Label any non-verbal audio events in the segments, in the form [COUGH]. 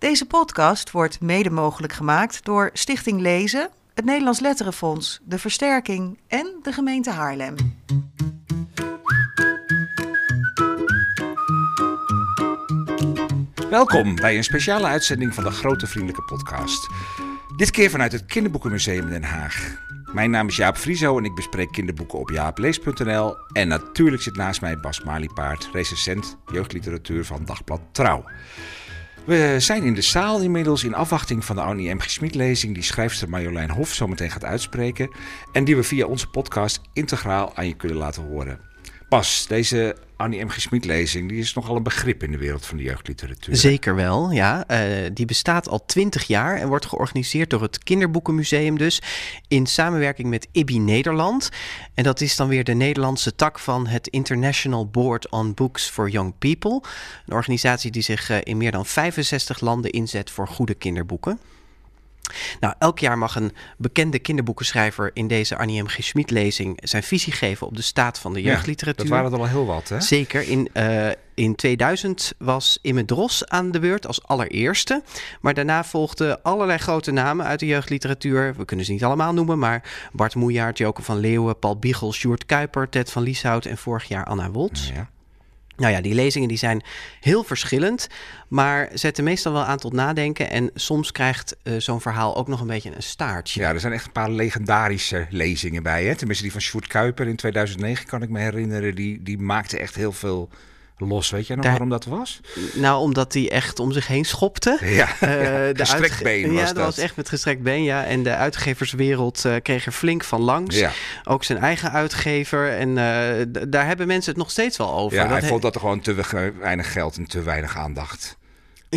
Deze podcast wordt mede mogelijk gemaakt door Stichting Lezen, het Nederlands Letterenfonds, de Versterking en de gemeente Haarlem. Welkom bij een speciale uitzending van de Grote Vriendelijke Podcast. Dit keer vanuit het Kinderboekenmuseum in Den Haag. Mijn naam is Jaap Frieso en ik bespreek kinderboeken op jaaplees.nl. En natuurlijk zit naast mij Bas Maliepaard, recensent jeugdliteratuur van Dagblad Trouw. We zijn in de zaal inmiddels in afwachting van de Annie M. G. lezing die schrijfster Marjolein Hof zometeen gaat uitspreken. En die we via onze podcast integraal aan je kunnen laten horen. Bas, deze Annie M. G. lezing die is nogal een begrip in de wereld van de jeugdliteratuur. Zeker wel, ja. Uh, die bestaat al twintig jaar en wordt georganiseerd door het Kinderboekenmuseum dus in samenwerking met IBI Nederland. En dat is dan weer de Nederlandse tak van het International Board on Books for Young People. Een organisatie die zich uh, in meer dan 65 landen inzet voor goede kinderboeken. Nou, elk jaar mag een bekende kinderboekenschrijver in deze Annie M. G. Schmid-lezing zijn visie geven op de staat van de jeugdliteratuur. Ja, dat waren er al heel wat, hè? Zeker. In, uh, in 2000 was Imme Dros aan de beurt als allereerste. Maar daarna volgden allerlei grote namen uit de jeugdliteratuur. We kunnen ze niet allemaal noemen, maar Bart Moejaert, Joke van Leeuwen, Paul Biegel, Sjoerd Kuiper, Ted van Lieshout en vorig jaar Anna Woltz. Ja. Nou ja, die lezingen die zijn heel verschillend, maar zetten meestal wel aan tot nadenken. En soms krijgt uh, zo'n verhaal ook nog een beetje een staartje. Ja, er zijn echt een paar legendarische lezingen bij. Hè? Tenminste, die van Sjoerd Kuiper in 2009 kan ik me herinneren. Die, die maakte echt heel veel los. Weet jij nog waarom dat was? Nou, omdat hij echt om zich heen schopte. [LAUGHS] Ja, uh, de gestrekt been was Ja, dat, was echt met gestrekt been, ja. En de uitgeverswereld uh, kreeg er flink van langs. Ja. Ook zijn eigen uitgever. En uh, daar hebben mensen het nog steeds wel over. Ja, dat hij vond dat er gewoon te weinig geld en te weinig aandacht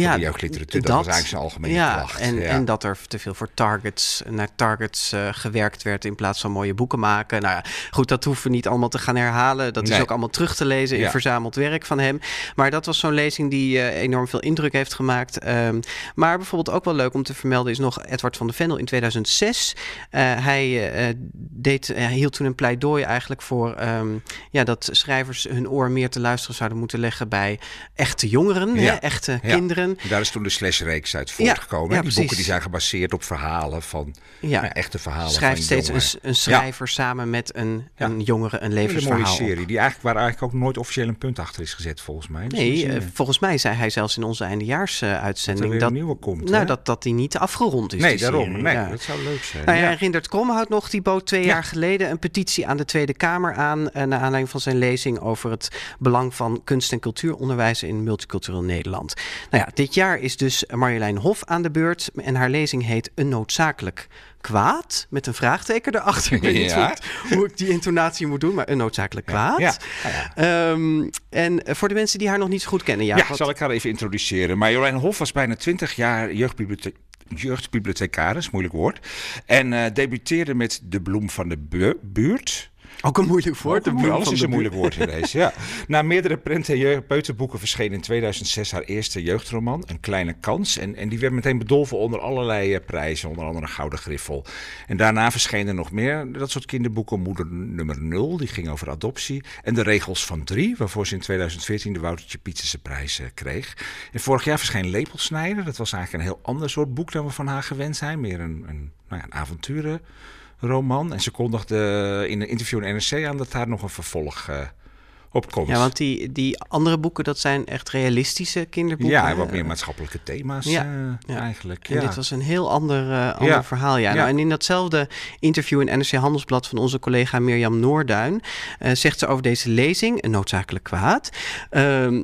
ja, de jeugdliteratuur. Dat, dat, was eigenlijk zijn algemene ja, klacht. En, ja. en dat er te veel voor targets, naar targets uh, gewerkt werd in plaats van mooie boeken maken. Nou ja, goed, dat hoeven we niet allemaal te gaan herhalen. Dat nee. is ook allemaal terug te lezen in ja. verzameld werk van hem. Maar dat was zo'n lezing die uh, enorm veel indruk heeft gemaakt. Um, maar bijvoorbeeld ook wel leuk om te vermelden is nog Edward van de Vendel in 2006. Uh, hij, deed, hij hield toen een pleidooi eigenlijk voor um, ja, dat schrijvers hun oor meer te luisteren zouden moeten leggen bij echte jongeren, hè, echte kinderen. En daar is toen de slashreeks uit voortgekomen. Ja, ja, die boeken die zijn gebaseerd op verhalen van ja. nou, echte verhalen. Schrijft van steeds een, een, schrijver samen met een, een jongere een levensverhaal. Een mooie serie die eigenlijk waar eigenlijk ook nooit officieel een punt achter is gezet volgens mij. Dus nee, uh, volgens mij zei hij zelfs in onze eindejaarsuitzending dat, er dat een nieuwe komt. Nou, dat, dat die niet afgerond is. Nee, daarom. Nee, dat zou leuk zijn. Nou, ja. Rindert Kromhout nog, die bood twee jaar geleden een petitie aan de Tweede Kamer aan. Uh, naar aanleiding van zijn lezing over het belang van kunst- en cultuuronderwijs in multicultureel Nederland. Nou ja, dit jaar is dus Marjolein Hof aan de beurt. En haar lezing heet Een noodzakelijk kwaad. Met een vraagteken erachter. Ik weet niet ja. hoe, hoe, ik die intonatie moet doen, maar een noodzakelijk kwaad. Ja. Ja, um, en voor de mensen die haar nog niet zo goed kennen. Ja, wat... zal ik haar even introduceren. Marjolein Hof was bijna 20 jaar jeugdbibliotheek jeugdbibliothecaris, moeilijk woord. En uh, debuteerde met De Bloem van de Buurt. Ook een moeilijk woord. Alles is een moeilijk woord geweest, ja. [LAUGHS] Na meerdere prenten en peuterboeken verscheen in 2006 haar eerste jeugdroman, Een Kleine Kans. En, en die werd meteen bedolven onder allerlei prijzen, onder andere Gouden Griffel. En daarna verschenen nog meer dat soort kinderboeken. Moeder nummer 0, die ging over adoptie. En De Regels van Drie, waarvoor ze in 2014 de Woutertje Pieterse prijs uh, kreeg. En vorig jaar verscheen Lepelsnijder. Dat was eigenlijk een heel ander soort boek dan we van haar gewend zijn. Meer een, een, nou ja, een avonturen roman. En ze kondigde in een interview in NRC aan dat daar nog een vervolg uh, op komt. Ja, want die, die andere boeken, dat zijn echt realistische kinderboeken. Ja, wat meer maatschappelijke thema's ja, uh, ja. eigenlijk. En dit was een heel ander, uh, ander verhaal. Ja. Nou, en in datzelfde interview in NRC Handelsblad van onze collega Mirjam Noorduin... zegt ze over deze lezing, een noodzakelijk kwaad... Ehm,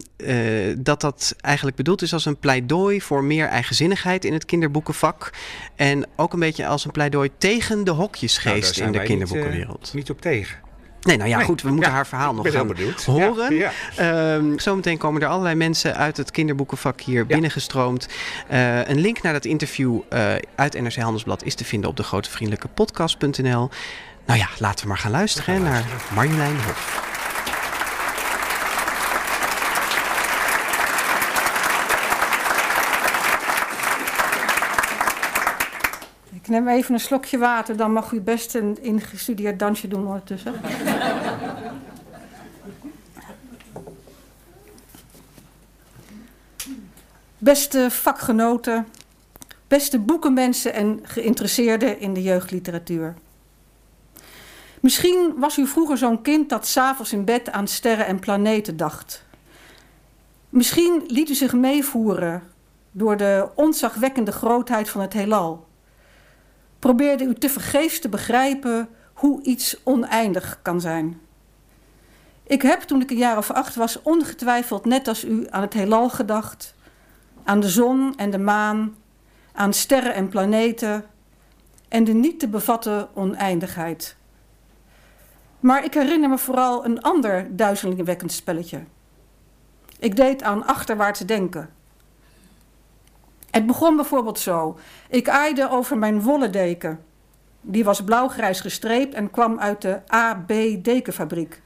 dat dat eigenlijk bedoeld is als een pleidooi voor meer eigenzinnigheid in het kinderboekenvak. En ook een beetje als een pleidooi tegen de hokjesgeest nou, in de kinderboekenwereld. Niet, niet op tegen. Nee, nou ja, nee. goed, we moeten ja, haar verhaal nog gaan horen. Ja, ja. Um, zometeen komen er allerlei mensen uit het kinderboekenvak hier binnengestroomd. Uh, een link naar dat interview uh, uit NRC Handelsblad is te vinden op de grotevriendelijkepodcast.nl. Nou ja, laten we maar gaan luisteren gaan naar Marjolein Hof. Neem even een slokje water, dan mag u best een ingestudeerd dansje doen ondertussen. Beste vakgenoten, beste boekenmensen en geïnteresseerden in de jeugdliteratuur. Misschien was u vroeger zo'n kind dat s'avonds in bed aan sterren en planeten dacht. Misschien liet u zich meevoeren door de onzagwekkende grootheid van het heelal. Probeerde u te vergeefs te begrijpen hoe iets oneindig kan zijn. Ik heb toen ik een jaar of acht was ongetwijfeld net als u aan het heelal gedacht, aan de zon en de maan, aan sterren en planeten en de niet te bevatten oneindigheid. Maar ik herinner me vooral een ander duizelingwekkend spelletje. Ik deed aan achterwaarts denken. Het begon bijvoorbeeld zo. Ik aaide over mijn wollen deken. Die was blauwgrijs gestreept en kwam uit de AB dekenfabriek.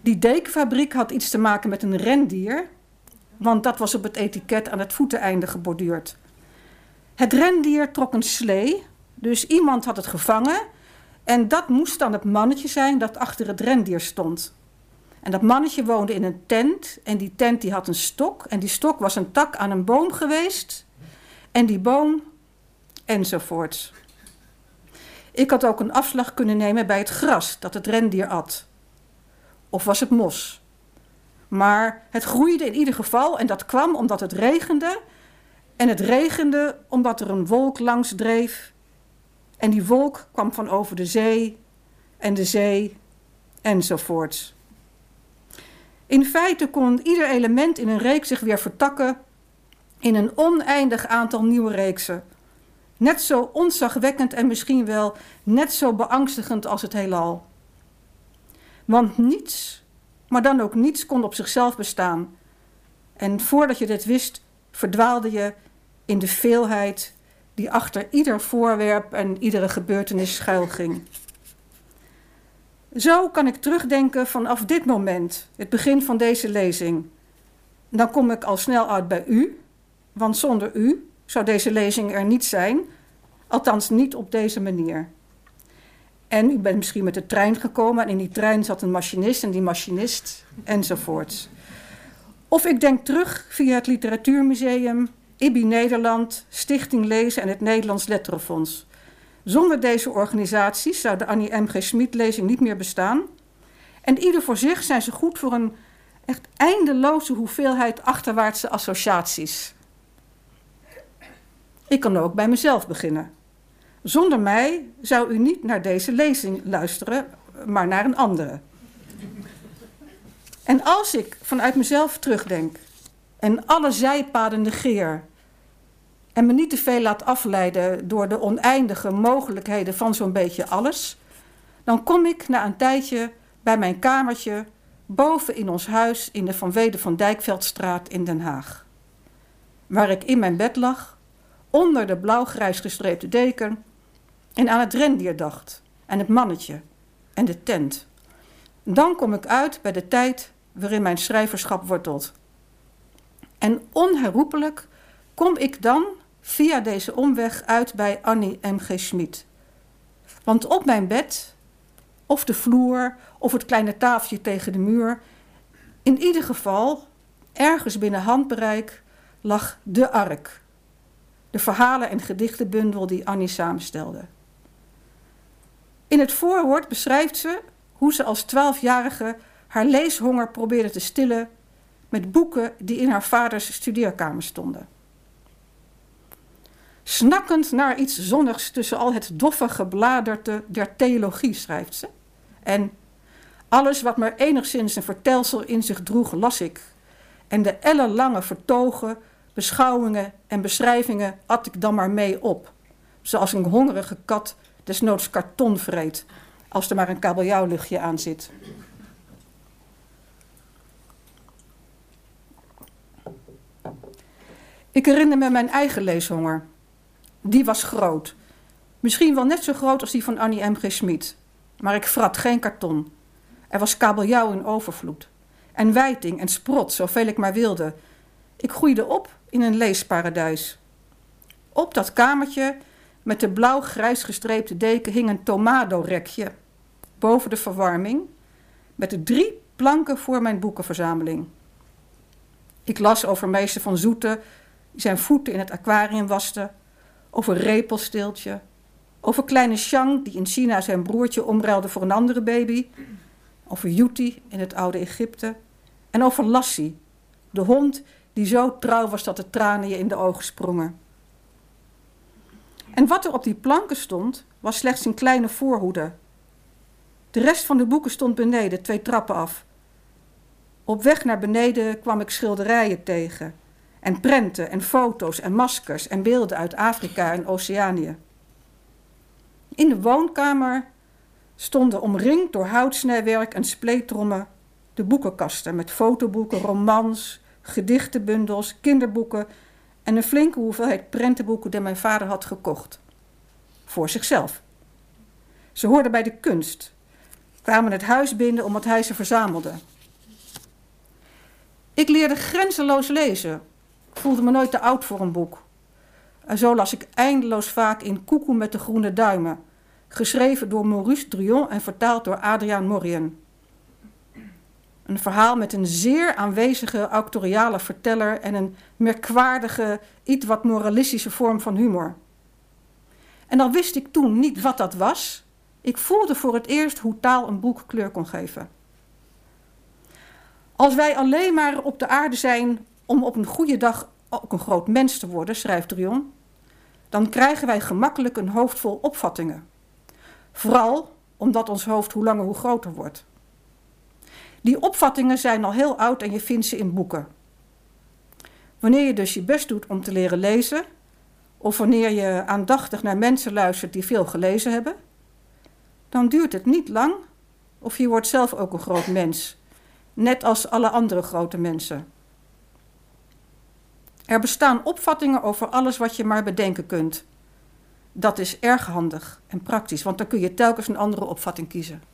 Die dekenfabriek had iets te maken met een rendier, want dat was op het etiket aan het voeteneinde geborduurd. Het rendier trok een slee, dus iemand had het gevangen en dat moest dan het mannetje zijn dat achter het rendier stond. En dat mannetje woonde in een tent en die tent die had een stok en die stok was een tak aan een boom geweest en die boom enzovoorts. Ik had ook een afslag kunnen nemen bij het gras dat het rendier at. Of was het mos? Maar het groeide in ieder geval en dat kwam omdat het regende. En het regende omdat er een wolk langs dreef. En die wolk kwam van over de zee en de zee enzovoorts. In feite kon ieder element in een reeks zich weer vertakken in een oneindig aantal nieuwe reeksen. Net zo onzagwekkend en misschien wel net zo beangstigend als het heelal. Want niets, maar dan ook niets, kon op zichzelf bestaan. En voordat je dit wist, verdwaalde je in de veelheid die achter ieder voorwerp en iedere gebeurtenis schuilging. Zo kan ik terugdenken vanaf dit moment, het begin van deze lezing. Dan kom ik al snel uit bij u, want zonder u zou deze lezing er niet zijn, althans niet op deze manier. En u bent misschien met de trein gekomen en in die trein zat een machinist en die machinist enzovoort. Of ik denk terug via het Literatuurmuseum, IBI Nederland, Stichting Lezen en het Nederlands Letterenfonds. Zonder deze organisaties zou de Annie M. G. Schmid-lezing niet meer bestaan. En ieder voor zich zijn ze goed voor een echt eindeloze hoeveelheid achterwaartse associaties. Ik kan ook bij mezelf beginnen. Zonder mij zou u niet naar deze lezing luisteren, maar naar een andere. En als ik vanuit mezelf terugdenk en alle zijpaden negeer en me niet te veel laat afleiden door de oneindige mogelijkheden van zo'n beetje alles, dan kom ik na een tijdje bij mijn kamertje boven in ons huis in de Van Wede van Dijkveldstraat in Den Haag. Waar ik in mijn bed lag, onder de blauw-grijs gestreepte deken en aan het rendier dacht en het mannetje en de tent. Dan kom ik uit bij de tijd waarin mijn schrijverschap wortelt. En onherroepelijk kom ik dan via deze omweg uit bij Annie M.G. Schmid. Want op mijn bed, of de vloer, of het kleine tafeltje tegen de muur, in ieder geval, ergens binnen handbereik, lag de ark. De verhalen- en gedichtenbundel die Annie samenstelde. In het voorwoord beschrijft ze hoe ze als twaalfjarige haar leeshonger probeerde te stillen met boeken die in haar vaders studeerkamer stonden. Snakkend naar iets zonnigs tussen al het doffe gebladerte der theologie, schrijft ze. En alles wat maar enigszins een vertelsel in zich droeg, las ik. En de ellenlange vertogen, beschouwingen en beschrijvingen at ik dan maar mee op. Zoals een hongerige kat desnoods karton vreet, als er maar een kabeljauwluchtje aan zit. Ik herinner me mijn eigen leeshonger. Die was groot. Misschien wel net zo groot als die van Annie M. G. Smit. Maar ik vrat geen karton. Er was kabeljauw in overvloed. En wijting en sprot, zoveel ik maar wilde. Ik groeide op in een leesparadijs. Op dat kamertje met de blauw-grijs gestreepte deken hing een tomado-rekje boven de verwarming met de drie planken voor mijn boekenverzameling. Ik las over meester van Zoete, die zijn voeten in het aquarium waste, over Repelsteeltje, over kleine Shang die in China zijn broertje omruilde voor een andere baby, over Yuti in het oude Egypte en over Lassie, de hond die zo trouw was dat de tranen je in de ogen sprongen. En wat er op die planken stond, was slechts een kleine voorhoede. De rest van de boeken stond beneden, twee trappen af. Op weg naar beneden kwam ik schilderijen tegen. En prenten en foto's en maskers en beelden uit Afrika en Oceanië. In de woonkamer stonden omringd door houtsnijwerk en spleetrommen de boekenkasten met fotoboeken, romans, gedichtenbundels, kinderboeken en een flinke hoeveelheid prentenboeken die mijn vader had gekocht. Voor zichzelf. Ze hoorden bij de kunst, kwamen het huis binnen omdat hij ze verzamelde. Ik leerde grenzeloos lezen, voelde me nooit te oud voor een boek. En zo las ik eindeloos vaak in Koekoe met de groene duimen, geschreven door Maurice Druon en vertaald door Adriaan Morien. Een verhaal met een zeer aanwezige auctoriale verteller en een merkwaardige, iets wat moralistische vorm van humor. En al wist ik toen niet wat dat was, ik voelde voor het eerst hoe taal een boek kleur kon geven. Als wij alleen maar op de aarde zijn om op een goede dag ook een groot mens te worden, schrijft Drion, dan krijgen wij gemakkelijk een hoofd vol opvattingen. Vooral omdat ons hoofd hoe langer hoe groter wordt. Die opvattingen zijn al heel oud en je vindt ze in boeken. Wanneer je dus je best doet om te leren lezen, of wanneer je aandachtig naar mensen luistert die veel gelezen hebben, dan duurt het niet lang of je wordt zelf ook een groot mens, net als alle andere grote mensen. Er bestaan opvattingen over alles wat je maar bedenken kunt. Dat is erg handig en praktisch, want dan kun je telkens een andere opvatting kiezen.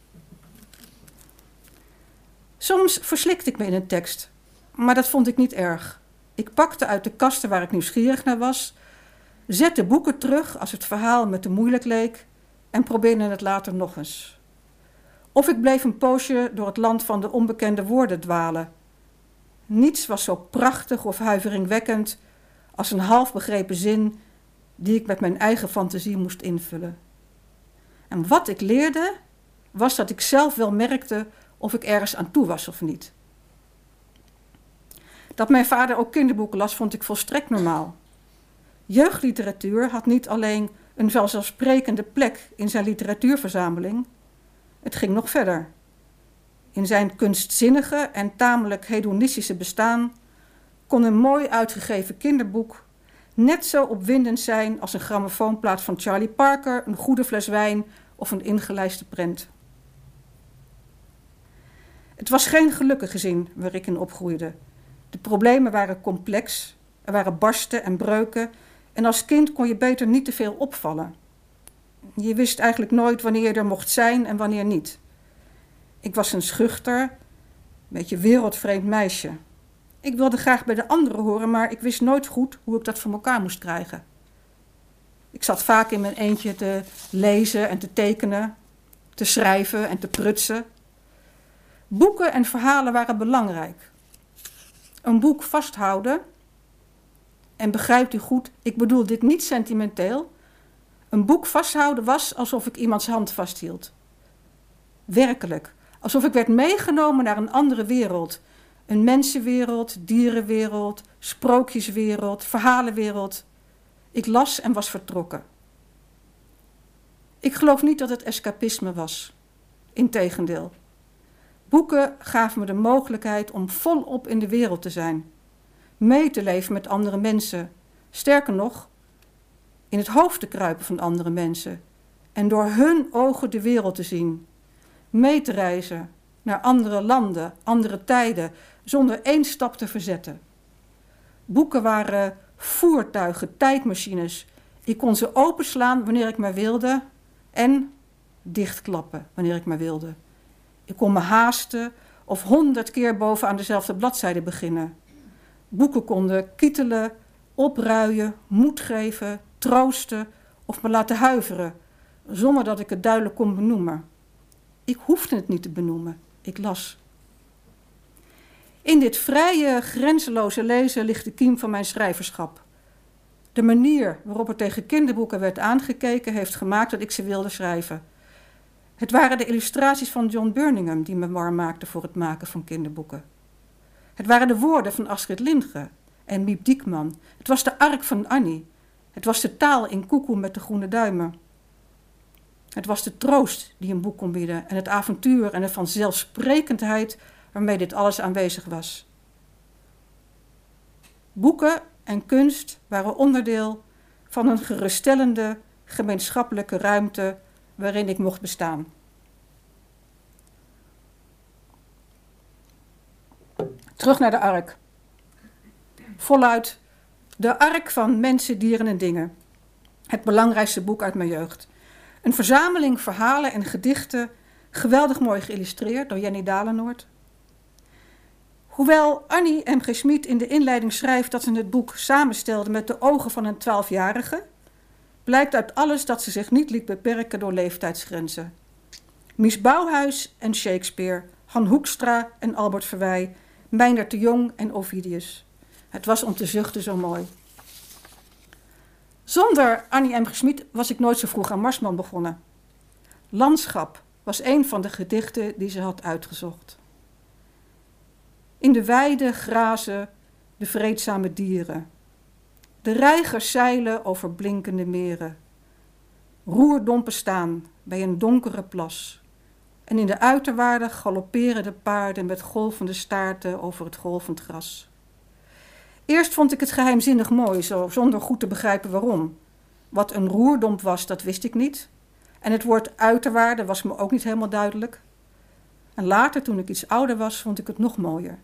Soms verslikte ik me in een tekst, maar dat vond ik niet erg. Ik pakte uit de kasten waar ik nieuwsgierig naar was, zette boeken terug als het verhaal me te moeilijk leek en probeerde het later nog eens. Of ik bleef een poosje door het land van de onbekende woorden dwalen. Niets was zo prachtig of huiveringwekkend als een half begrepen zin die ik met mijn eigen fantasie moest invullen. En wat ik leerde, was dat ik zelf wel merkte of ik ergens aan toe was of niet. Dat mijn vader ook kinderboeken las, vond ik volstrekt normaal. Jeugdliteratuur had niet alleen een vanzelfsprekende plek in zijn literatuurverzameling, het ging nog verder. In zijn kunstzinnige en tamelijk hedonistische bestaan kon een mooi uitgegeven kinderboek net zo opwindend zijn als een grammofoonplaat van Charlie Parker, een goede fles wijn of een ingelijste prent. Het was geen gelukkig gezin waar ik in opgroeide. De problemen waren complex, er waren barsten en breuken en als kind kon je beter niet te veel opvallen. Je wist eigenlijk nooit wanneer je er mocht zijn en wanneer niet. Ik was een schuchter, een beetje wereldvreemd meisje. Ik wilde graag bij de anderen horen, maar ik wist nooit goed hoe ik dat voor elkaar moest krijgen. Ik zat vaak in mijn eentje te lezen en te tekenen, te schrijven en te prutsen. Boeken en verhalen waren belangrijk. Een boek vasthouden, en begrijpt u goed, ik bedoel dit niet sentimenteel. Een boek vasthouden was alsof ik iemands hand vasthield. Werkelijk, alsof ik werd meegenomen naar een andere wereld. Een mensenwereld, dierenwereld, sprookjeswereld, verhalenwereld. Ik las en was vertrokken. Ik geloof niet dat het escapisme was. Integendeel. Boeken gaven me de mogelijkheid om volop in de wereld te zijn, mee te leven met andere mensen. Sterker nog, in het hoofd te kruipen van andere mensen en door hun ogen de wereld te zien. Mee te reizen naar andere landen, andere tijden, zonder één stap te verzetten. Boeken waren voertuigen, tijdmachines. Ik kon ze openslaan wanneer ik maar wilde en dichtklappen wanneer ik maar wilde. Ik kon me haasten of honderd keer bovenaan dezelfde bladzijde beginnen. Boeken konden kietelen, opruien, moed geven, troosten of me laten huiveren, zonder dat ik het duidelijk kon benoemen. Ik hoefde het niet te benoemen, ik las. In dit vrije, grenzeloze lezen ligt de kiem van mijn schrijverschap. De manier waarop er tegen kinderboeken werd aangekeken heeft gemaakt dat ik ze wilde schrijven. Het waren de illustraties van John Burningham die me warm maakten voor het maken van kinderboeken. Het waren de woorden van Astrid Lindgren en Miep Diekman. Het was de ark van Annie. Het was de taal in Koekoe met de groene duimen. Het was de troost die een boek kon bieden en het avontuur en de vanzelfsprekendheid waarmee dit alles aanwezig was. Boeken en kunst waren onderdeel van een geruststellende gemeenschappelijke ruimte waarin ik mocht bestaan. Terug naar de ark. Voluit de ark van mensen, dieren en dingen. Het belangrijkste boek uit mijn jeugd. Een verzameling verhalen en gedichten, geweldig mooi geïllustreerd door Jenny Dalenoord. Hoewel Annie M. G. Schmid in de inleiding schrijft dat ze het boek samenstelde met de ogen van een twaalfjarige, blijkt uit alles dat ze zich niet liet beperken door leeftijdsgrenzen. Mies Bouwhuis en Shakespeare, Han Hoekstra en Albert Verwij, Meindert de Jong en Ovidius. Het was om te zuchten zo mooi. Zonder Annie M. Gesmied was ik nooit zo vroeg aan Marsman begonnen. Landschap was een van de gedichten die ze had uitgezocht. In de weide grazen de vreedzame dieren. De reigers zeilen over blinkende meren. Roerdompen staan bij een donkere plas. En in de uiterwaarden galopperen de paarden met golvende staarten over het golvend gras. Eerst vond ik het geheimzinnig mooi, zo, zonder goed te begrijpen waarom. Wat een roerdomp was, dat wist ik niet. En het woord uiterwaarde was me ook niet helemaal duidelijk. En later, toen ik iets ouder was, vond ik het nog mooier.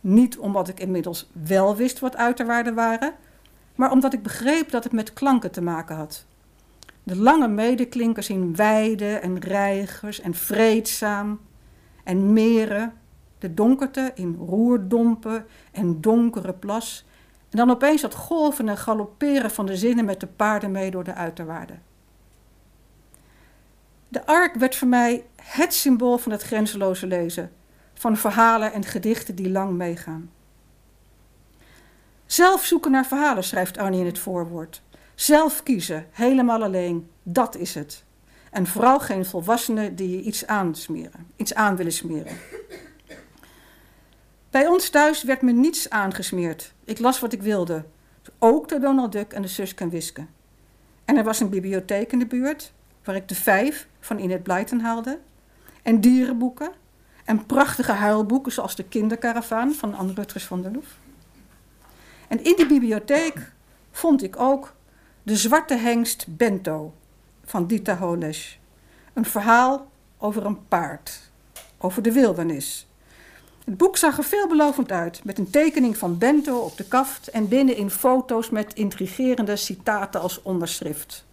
Niet omdat ik inmiddels wel wist wat uiterwaarden waren, maar omdat ik begreep dat het met klanken te maken had. De lange medeklinkers in weiden en reigers en vreedzaam en meren de donkerte in roerdompen en donkere plas. En dan opeens dat golven en galopperen van de zinnen met de paarden mee door de uiterwaarden. De ark werd voor mij het symbool van het grenzeloze lezen, van verhalen en gedichten die lang meegaan. Zelf zoeken naar verhalen, schrijft Arnie in het voorwoord. Zelf kiezen, helemaal alleen, dat is het. En vooral geen volwassenen die je iets aansmeren, iets aan willen smeren. Bij ons thuis werd me niets aangesmeerd. Ik las wat ik wilde. Ook de Donald Duck en de Suske en Wiske. En er was een bibliotheek in de buurt, waar ik de vijf van Inet Blyton haalde. En dierenboeken. En prachtige huilboeken, zoals de Kinderkaravaan van Anne Rutgers van der Loef. En in die bibliotheek vond ik ook De Zwarte Hengst Bento van Dita Holesch. Een verhaal over een paard, over de wildernis. Het boek zag er veelbelovend uit, met een tekening van Bento op de kaft en binnenin foto's met intrigerende citaten als onderschrift.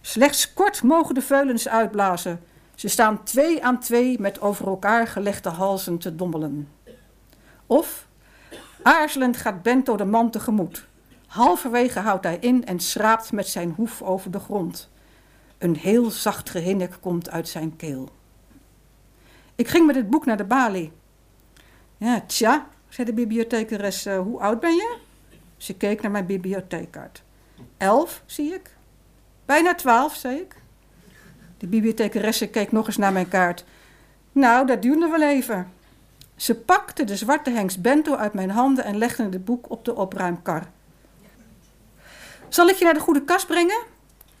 Slechts kort mogen de veulens uitblazen. Ze staan twee aan twee met over elkaar gelegde halzen te dommelen. Of, aarzelend gaat Bento de man tegemoet. Halverwege houdt hij in en schraapt met zijn hoef over de grond. Een heel zacht gehinnik komt uit zijn keel. Ik ging met het boek naar de balie. Ja, tja, zei de bibliothecares, uh, hoe oud ben je? Ze keek naar mijn bibliotheekkaart. Elf, zie ik. Bijna twaalf, zei ik. De bibliothecaresse keek nog eens naar mijn kaart. Nou, dat duurde wel even. Ze pakte de zwarte hengst bento uit mijn handen en legde het boek op de opruimkar. Zal ik je naar de goede kast brengen?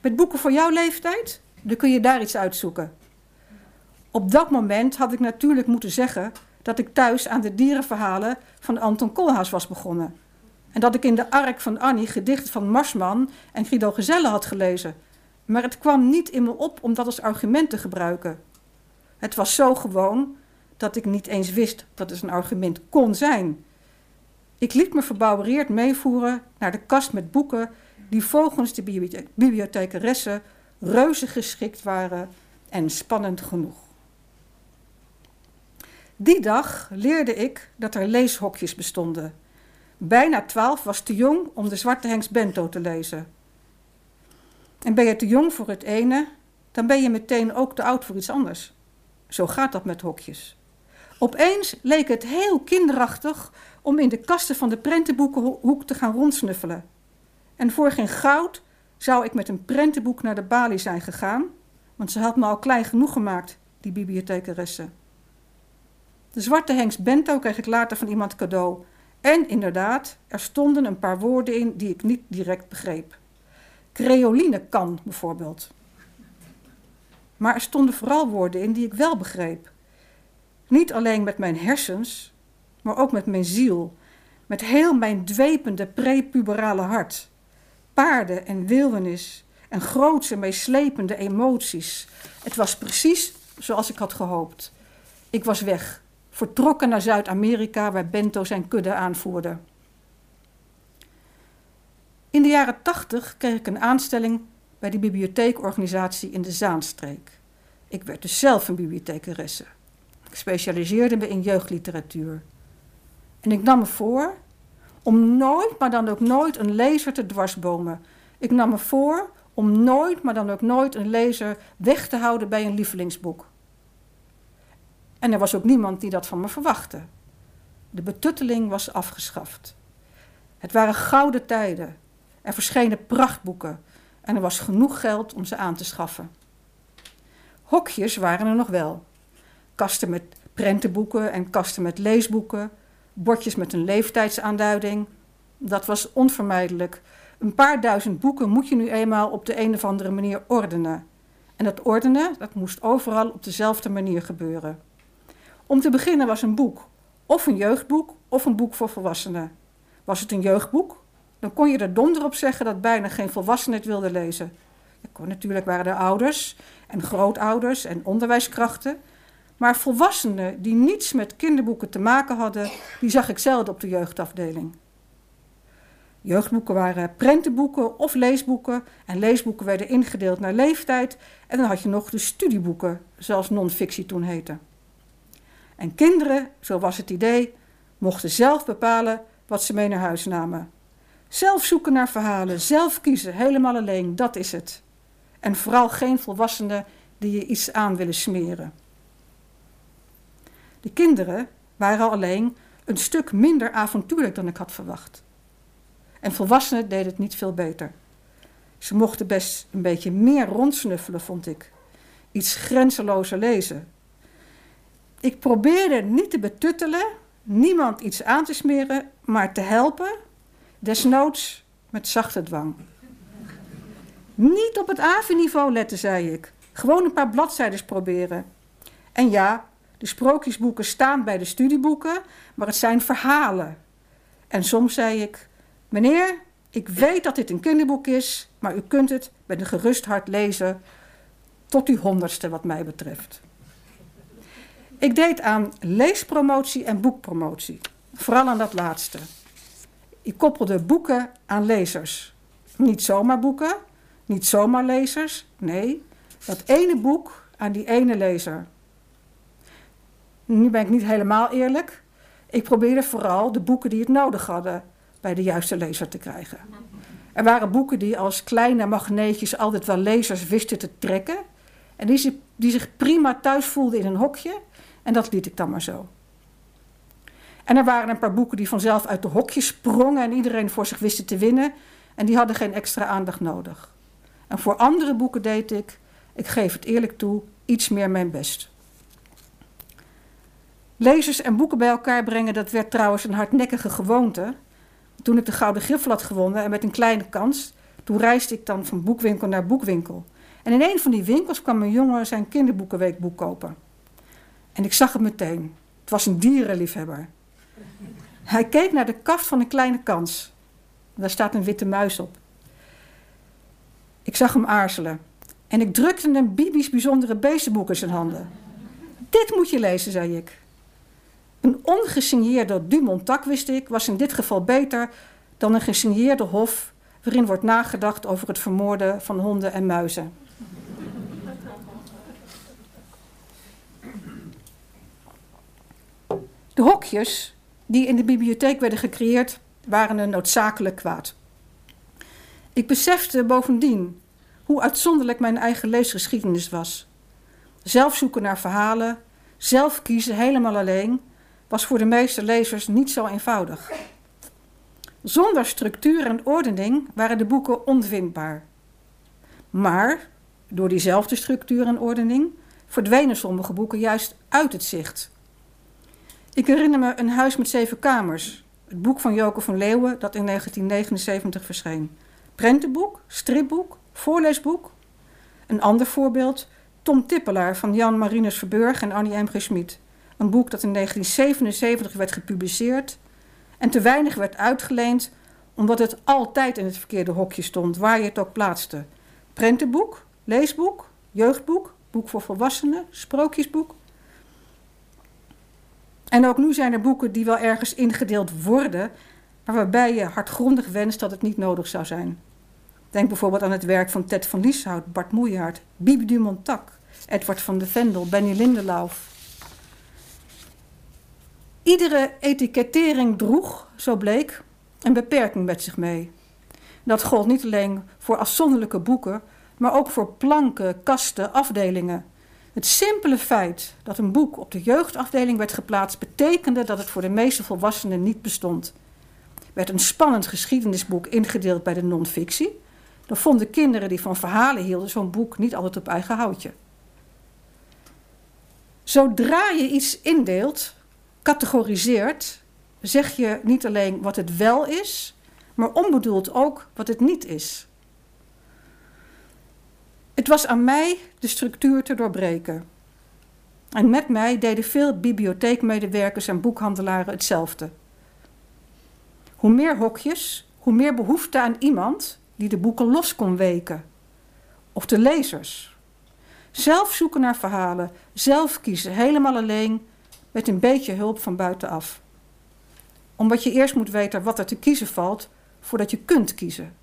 Met boeken voor jouw leeftijd? Dan kun je daar iets uitzoeken. Op dat moment had ik natuurlijk moeten zeggen dat ik thuis aan de dierenverhalen van Anton Koolhaas was begonnen. En dat ik in de ark van Annie gedichten van Marsman en Guido Gezelle had gelezen. Maar het kwam niet in me op om dat als argument te gebruiken. Het was zo gewoon dat ik niet eens wist dat het een argument kon zijn. Ik liet me verbouwereerd meevoeren naar de kast met boeken die volgens de bibliothecaresse reuze geschikt waren en spannend genoeg. Die dag leerde ik dat er leeshokjes bestonden. Bijna twaalf was te jong om de Zwarte Hengst Bento te lezen. En ben je te jong voor het ene, dan ben je meteen ook te oud voor iets anders. Zo gaat dat met hokjes. Opeens leek het heel kinderachtig om in de kasten van de prentenboekenhoek te gaan rondsnuffelen. En voor geen goud zou ik met een prentenboek naar de balie zijn gegaan, want ze had me al klein genoeg gemaakt, die bibliothecaresse. De zwarte Hengst Bento kreeg ik later van iemand cadeau. En inderdaad, er stonden een paar woorden in die ik niet direct begreep. Creoline kan bijvoorbeeld. Maar er stonden vooral woorden in die ik wel begreep. Niet alleen met mijn hersens, maar ook met mijn ziel. Met heel mijn dwepende prepuberale hart. Paarden en wildernis en grootse meeslepende emoties. Het was precies zoals ik had gehoopt. Ik was weg, vertrokken naar Zuid-Amerika waar Bento zijn kudde aanvoerde. In de jaren tachtig kreeg ik een aanstelling bij de bibliotheekorganisatie in de Zaanstreek. Ik werd dus zelf een bibliothecaresse. Specialiseerde me in jeugdliteratuur. En ik nam me voor om nooit, maar dan ook nooit, een lezer te dwarsbomen. Ik nam me voor om nooit, maar dan ook nooit, een lezer weg te houden bij een lievelingsboek. En er was ook niemand die dat van me verwachtte. De betutteling was afgeschaft. Het waren gouden tijden. Er verschenen prachtboeken en er was genoeg geld om ze aan te schaffen. Hokjes waren er nog wel. Kasten met prentenboeken en kasten met leesboeken, bordjes met een leeftijdsaanduiding. Dat was onvermijdelijk. Een paar duizend boeken moet je nu eenmaal op de een of andere manier ordenen. En dat ordenen, dat moest overal op dezelfde manier gebeuren. Om te beginnen was een boek of een jeugdboek of een boek voor volwassenen. Was het een jeugdboek, dan kon je er donder op zeggen dat bijna geen volwassenen het wilde lezen. natuurlijk waren er ouders en grootouders en onderwijskrachten. Maar volwassenen die niets met kinderboeken te maken hadden, die zag ik zelden op de jeugdafdeling. Jeugdboeken waren prentenboeken of leesboeken. En leesboeken werden ingedeeld naar leeftijd. En dan had je nog de studieboeken, zoals non-fictie toen heette. En kinderen, zo was het idee, mochten zelf bepalen wat ze mee naar huis namen. Zelf zoeken naar verhalen, zelf kiezen, helemaal alleen, dat is het. En vooral geen volwassenen die je iets aan willen smeren. De kinderen waren alleen een stuk minder avontuurlijk dan ik had verwacht. En volwassenen deden het niet veel beter. Ze mochten best een beetje meer rondsnuffelen, vond ik. Iets grenzelozer lezen. Ik probeerde niet te betuttelen, niemand iets aan te smeren, maar te helpen, desnoods met zachte dwang. Niet op het AVI-niveau letten, zei ik. Gewoon een paar bladzijden proberen. En ja, de sprookjesboeken staan bij de studieboeken, maar het zijn verhalen. En soms zei ik: Meneer, ik weet dat dit een kinderboek is, maar u kunt het met een gerust hart lezen tot uw honderdste, wat mij betreft. Ik deed aan leespromotie en boekpromotie, vooral aan dat laatste. Ik koppelde boeken aan lezers. Niet zomaar boeken, niet zomaar lezers, nee, dat ene boek aan die ene lezer. Nu ben ik niet helemaal eerlijk. Ik probeerde vooral de boeken die het nodig hadden bij de juiste lezer te krijgen. Er waren boeken die als kleine magneetjes altijd wel lezers wisten te trekken. En die, die zich prima thuis voelden in een hokje. En dat liet ik dan maar zo. En er waren een paar boeken die vanzelf uit de hokjes sprongen en iedereen voor zich wisten te winnen. En die hadden geen extra aandacht nodig. En voor andere boeken deed ik, ik geef het eerlijk toe, iets meer mijn best. Lezers en boeken bij elkaar brengen, dat werd trouwens een hardnekkige gewoonte. Toen ik de Gouden Griffel had gewonnen en met een kleine kans, toen reisde ik dan van boekwinkel naar boekwinkel. En in een van die winkels kwam een jongen zijn kinderboekenweekboek kopen. En ik zag het meteen. Het was een dierenliefhebber. Hij keek naar de kaft van een kleine kans. Daar staat een witte muis op. Ik zag hem aarzelen. En ik drukte een Bibi's bijzondere beestenboek in zijn handen. Dit moet je lezen, zei ik. Een ongesigneerde Dumontac, wist ik, was in dit geval beter dan een gesigneerde hof waarin wordt nagedacht over het vermoorden van honden en muizen. De hokjes die in de bibliotheek werden gecreëerd, waren een noodzakelijk kwaad. Ik besefte bovendien hoe uitzonderlijk mijn eigen leesgeschiedenis was. Zelf zoeken naar verhalen, zelf kiezen helemaal alleen, was voor de meeste lezers niet zo eenvoudig. Zonder structuur en ordening waren de boeken onvindbaar. Maar door diezelfde structuur en ordening verdwenen sommige boeken juist uit het zicht. Ik herinner me Een huis met zeven kamers, het boek van Joke van Leeuwen dat in 1979 verscheen. Prentenboek, stripboek, voorleesboek. Een ander voorbeeld, Tom Tippelaar van Jan Marinus Verburg en Annie M. G. Schmid. Een boek dat in 1977 werd gepubliceerd en te weinig werd uitgeleend omdat het altijd in het verkeerde hokje stond, waar je het ook plaatste. Prentenboek, leesboek, jeugdboek, boek voor volwassenen, sprookjesboek. En ook nu zijn er boeken die wel ergens ingedeeld worden, maar waarbij je hardgrondig wenst dat het niet nodig zou zijn. Denk bijvoorbeeld aan het werk van Ted van Lieshout, Bart Moejaert, Bibi Dumontac, Edward van de Vendel, Benny Lindelauf. Iedere etikettering droeg, zo bleek, een beperking met zich mee. Dat gold niet alleen voor afzonderlijke boeken, maar ook voor planken, kasten, afdelingen. Het simpele feit dat een boek op de jeugdafdeling werd geplaatst, betekende dat het voor de meeste volwassenen niet bestond. Werd een spannend geschiedenisboek ingedeeld bij de non-fictie, dan vonden kinderen die van verhalen hielden zo'n boek niet altijd op eigen houtje. Zodra je iets indeelt, categoriseert, zeg je niet alleen wat het wel is, maar onbedoeld ook wat het niet is. Het was aan mij de structuur te doorbreken. En met mij deden veel bibliotheekmedewerkers en boekhandelaren hetzelfde. Hoe meer hokjes, hoe meer behoefte aan iemand die de boeken los kon weken. Of de lezers. Zelf zoeken naar verhalen, zelf kiezen, helemaal alleen, met een beetje hulp van buitenaf. Omdat je eerst moet weten wat er te kiezen valt voordat je kunt kiezen.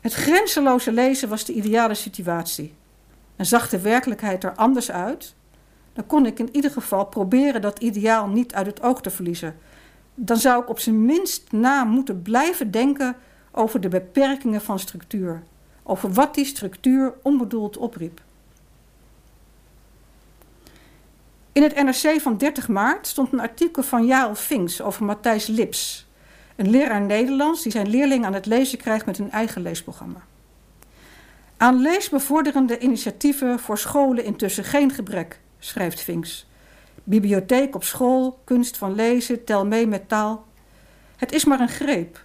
Het grenzeloze lezen was de ideale situatie. En zag de werkelijkheid er anders uit, dan kon ik in ieder geval proberen dat ideaal niet uit het oog te verliezen. Dan zou ik op zijn minst na moeten blijven denken over de beperkingen van structuur, over wat die structuur onbedoeld opriep. In het NRC van 30 maart stond een artikel van Jarel Vinks over Matthijs Lips, een leraar Nederlands die zijn leerling aan het lezen krijgt met een eigen leesprogramma. Aan leesbevorderende initiatieven voor scholen intussen geen gebrek, schrijft Vinks. Bibliotheek op school, kunst van lezen, tel mee met taal. Het is maar een greep.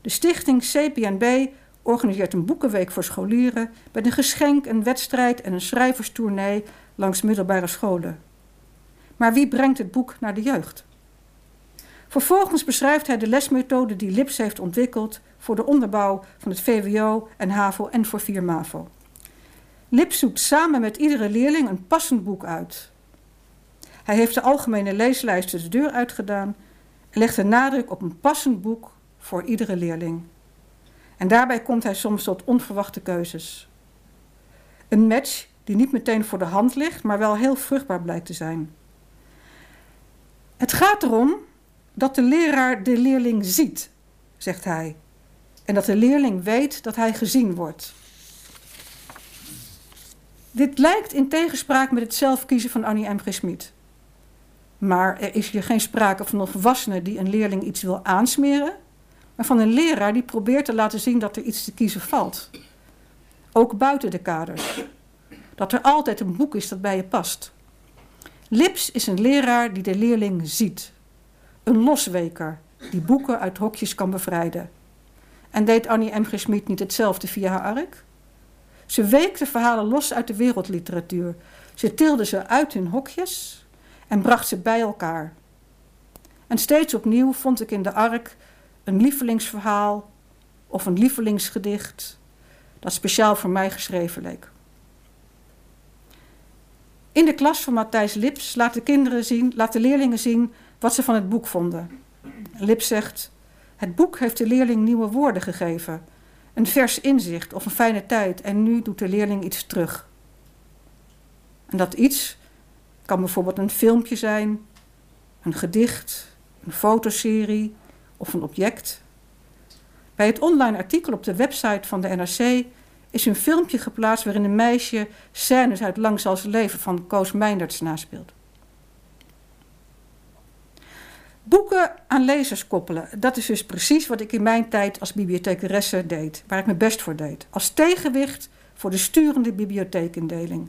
De stichting CPNB organiseert een boekenweek voor scholieren met een geschenk, een wedstrijd en een schrijverstournee langs middelbare scholen. Maar wie brengt het boek naar de jeugd? Vervolgens beschrijft hij de lesmethode die Lips heeft ontwikkeld voor de onderbouw van het VWO en HAVO en voor 4 MAVO. Lips zoekt samen met iedere leerling een passend boek uit. Hij heeft de algemene leeslijsten de deur uitgedaan en legt de nadruk op een passend boek voor iedere leerling. En daarbij komt hij soms tot onverwachte keuzes. Een match die niet meteen voor de hand ligt, maar wel heel vruchtbaar blijkt te zijn. Het gaat erom dat de leraar de leerling ziet, zegt hij. En dat de leerling weet dat hij gezien wordt. Dit lijkt in tegenspraak met het zelfkiezen van Annie M. G. Maar er is hier geen sprake van een volwassene die een leerling iets wil aansmeren, maar van een leraar die probeert te laten zien dat er iets te kiezen valt. Ook buiten de kaders. Dat er altijd een boek is dat bij je past. Lips is een leraar die de leerling ziet. Een losweker die boeken uit hokjes kan bevrijden. En deed Annie M. G. Schmid niet hetzelfde via haar ark? Ze week de verhalen los uit de wereldliteratuur. Ze tilde ze uit hun hokjes en bracht ze bij elkaar. En steeds opnieuw vond ik in de ark een lievelingsverhaal of een lievelingsgedicht dat speciaal voor mij geschreven leek. In de klas van Matthijs Lips laat de, kinderen zien, laat de leerlingen zien wat ze van het boek vonden. Lips zegt: Het boek heeft de leerling nieuwe woorden gegeven, een vers inzicht of een fijne tijd, en nu doet de leerling iets terug. En dat iets kan bijvoorbeeld een filmpje zijn, een gedicht, een fotoserie of een object. Bij het online artikel op de website van de NRC is een filmpje geplaatst waarin een meisje scènes uit Lang zal ze leven van Koos Meinderts naspeelt. Boeken aan lezers koppelen. Dat is dus precies wat ik in mijn tijd als bibliothecaresse deed. Waar ik mijn best voor deed. Als tegenwicht voor de sturende bibliotheekindeling.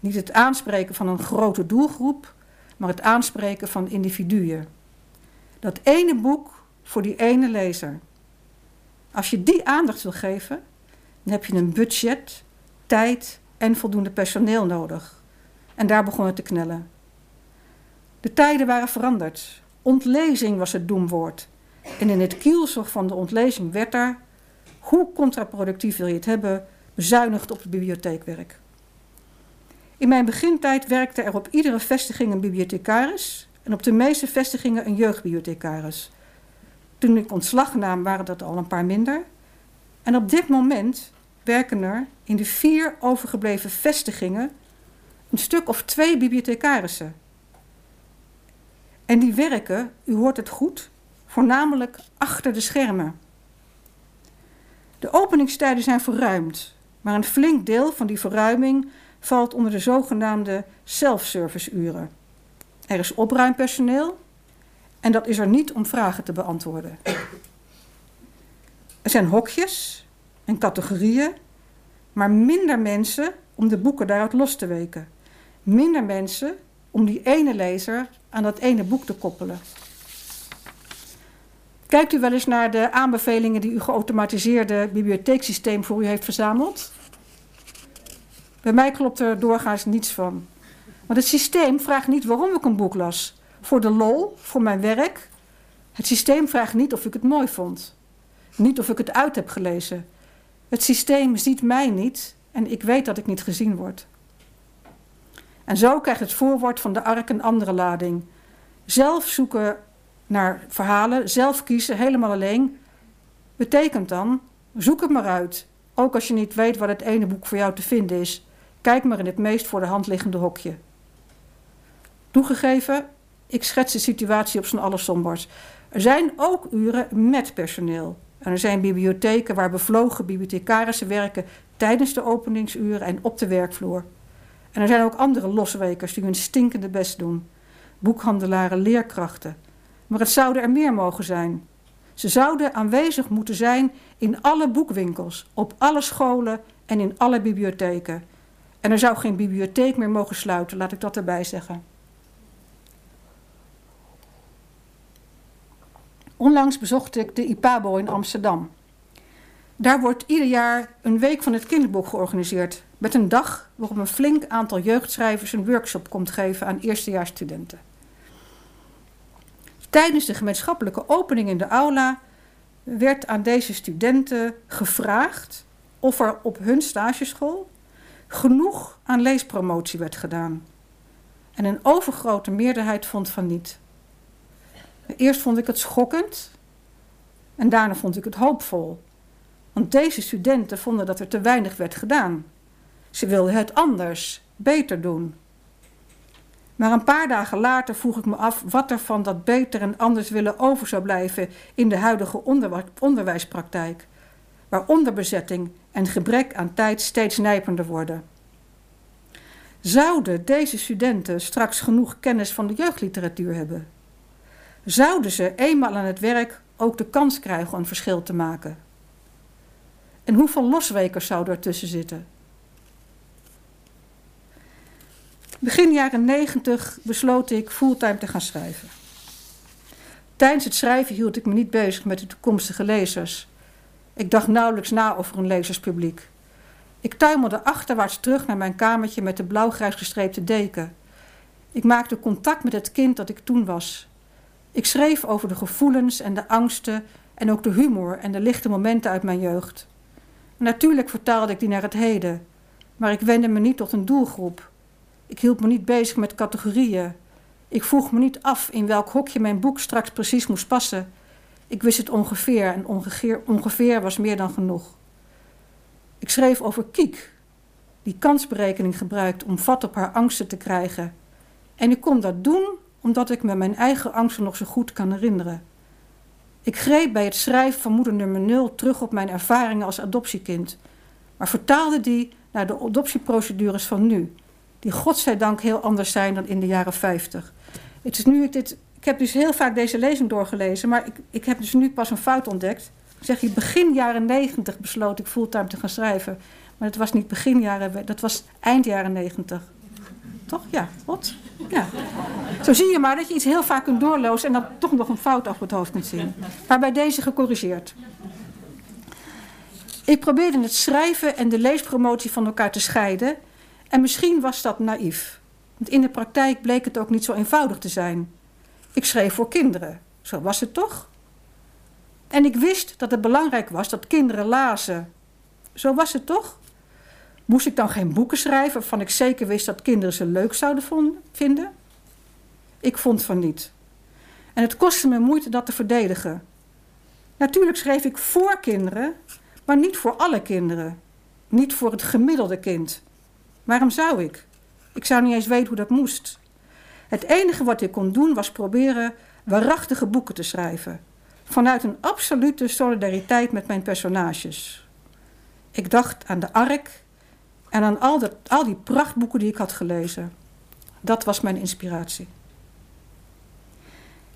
Niet het aanspreken van een grote doelgroep, maar het aanspreken van individuen. Dat ene boek voor die ene lezer. Als je die aandacht wil geven, heb je een budget, tijd en voldoende personeel nodig. En daar begon het te knellen. De tijden waren veranderd. Ontlezing was het doemwoord. En in het kielzog van de ontlezing werd daar, hoe contraproductief wil je het hebben, bezuinigd op het bibliotheekwerk. In mijn begintijd werkte er op iedere vestiging een bibliothecaris en op de meeste vestigingen een jeugdbibliothecaris. Toen ik ontslag nam waren dat al een paar minder. En op dit moment werken er in de vier overgebleven vestigingen een stuk of twee bibliothecarissen. En die werken, u hoort het goed, voornamelijk achter de schermen. De openingstijden zijn verruimd, maar een flink deel van die verruiming valt onder de zogenaamde self-service-uren. Er is opruimpersoneel en dat is er niet om vragen te beantwoorden. Er zijn hokjes en categorieën, maar minder mensen om de boeken daaruit los te weken. Minder mensen om die ene lezer aan dat ene boek te koppelen. Kijkt u wel eens naar de aanbevelingen die uw geautomatiseerde bibliotheeksysteem voor u heeft verzameld? Bij mij klopt er doorgaans niets van. Want het systeem vraagt niet waarom ik een boek las. Voor de lol, voor mijn werk. Het systeem vraagt niet of ik het mooi vond. Niet of ik het uit heb gelezen. Het systeem ziet mij niet en ik weet dat ik niet gezien word. En zo krijgt het voorwoord van de ark een andere lading. Zelf zoeken naar verhalen, zelf kiezen, helemaal alleen, betekent dan, zoek het maar uit. Ook als je niet weet waar het ene boek voor jou te vinden is. Kijk maar in het meest voor de hand liggende hokje. Toegegeven, ik schets de situatie op zijn allersombers. Er zijn ook uren met personeel. En er zijn bibliotheken waar bevlogen bibliothecarissen werken tijdens de openingsuren en op de werkvloer. En er zijn ook andere loswekers die hun stinkende best doen. Boekhandelaren, leerkrachten. Maar het zouden er meer mogen zijn. Ze zouden aanwezig moeten zijn in alle boekwinkels, op alle scholen en in alle bibliotheken. En er zou geen bibliotheek meer mogen sluiten, laat ik dat erbij zeggen. Onlangs bezocht ik de IPABO in Amsterdam. Daar wordt ieder jaar een week van het kinderboek georganiseerd. Met een dag waarop een flink aantal jeugdschrijvers een workshop komt geven aan eerstejaarsstudenten. Tijdens de gemeenschappelijke opening in de aula werd aan deze studenten gevraagd of er op hun stageschool genoeg aan leespromotie werd gedaan. En een overgrote meerderheid vond van niet. Eerst vond ik het schokkend en daarna vond ik het hoopvol. Want deze studenten vonden dat er te weinig werd gedaan. Ze wilden het anders, beter doen. Maar een paar dagen later vroeg ik me af wat er van dat beter en anders willen over zou blijven in de huidige onderwijspraktijk, waar onderbezetting en gebrek aan tijd steeds nijpender worden. Zouden deze studenten straks genoeg kennis van de jeugdliteratuur hebben? Zouden ze eenmaal aan het werk ook de kans krijgen een verschil te maken? En hoeveel loswekers zouden er tussen zitten? Begin jaren 90 besloot ik fulltime te gaan schrijven. Tijdens het schrijven hield ik me niet bezig met de toekomstige lezers. Ik dacht nauwelijks na over een lezerspubliek. Ik tuimelde achterwaarts terug naar mijn kamertje met de blauwgrijs gestreepte deken. Ik maakte contact met het kind dat ik toen was. Ik schreef over de gevoelens en de angsten en ook de humor en de lichte momenten uit mijn jeugd. Natuurlijk vertaalde ik die naar het heden, maar ik wendde me niet tot een doelgroep. Ik hield me niet bezig met categorieën. Ik vroeg me niet af in welk hokje mijn boek straks precies moest passen. Ik wist het ongeveer en ongeveer, ongeveer was meer dan genoeg. Ik schreef over Kiek, die kansberekening gebruikt om vat op haar angsten te krijgen. En ik kon dat doen omdat ik me mijn eigen angsten nog zo goed kan herinneren. Ik greep bij het schrijven van moeder nummer 0 terug op mijn ervaringen als adoptiekind, maar vertaalde die naar de adoptieprocedures van nu, die godzijdank heel anders zijn dan in de jaren 50. Het is nu ik dit Ik heb dus heel vaak deze lezing doorgelezen, maar ik, ik heb dus nu pas een fout ontdekt. Zeg je, begin jaren negentig besloot ik fulltime te gaan schrijven. Maar het was niet begin jaren, dat was eind jaren negentig. Toch? Ja, wat? Ja. Zo zie je maar dat je iets heel vaak kunt doorlozen en dan toch nog een fout op het hoofd kunt zien. Maar bij deze gecorrigeerd. Ik probeerde het schrijven en de leespromotie van elkaar te scheiden. En misschien was dat naïef. Want in de praktijk bleek het ook niet zo eenvoudig te zijn. Ik schreef voor kinderen. Zo was het toch? En ik wist dat het belangrijk was dat kinderen lazen. Zo was het toch? Moest ik dan geen boeken schrijven waarvan ik zeker wist dat kinderen ze leuk zouden vinden? Ik vond van niet. En het kostte me moeite dat te verdedigen. Natuurlijk schreef ik voor kinderen, maar niet voor alle kinderen. Niet voor het gemiddelde kind. Waarom zou ik? Ik zou niet eens weten hoe dat moest. Het enige wat ik kon doen was proberen waarachtige boeken te schrijven. Vanuit een absolute solidariteit met mijn personages. Ik dacht aan de ark en aan al, al die prachtboeken die ik had gelezen. Dat was mijn inspiratie.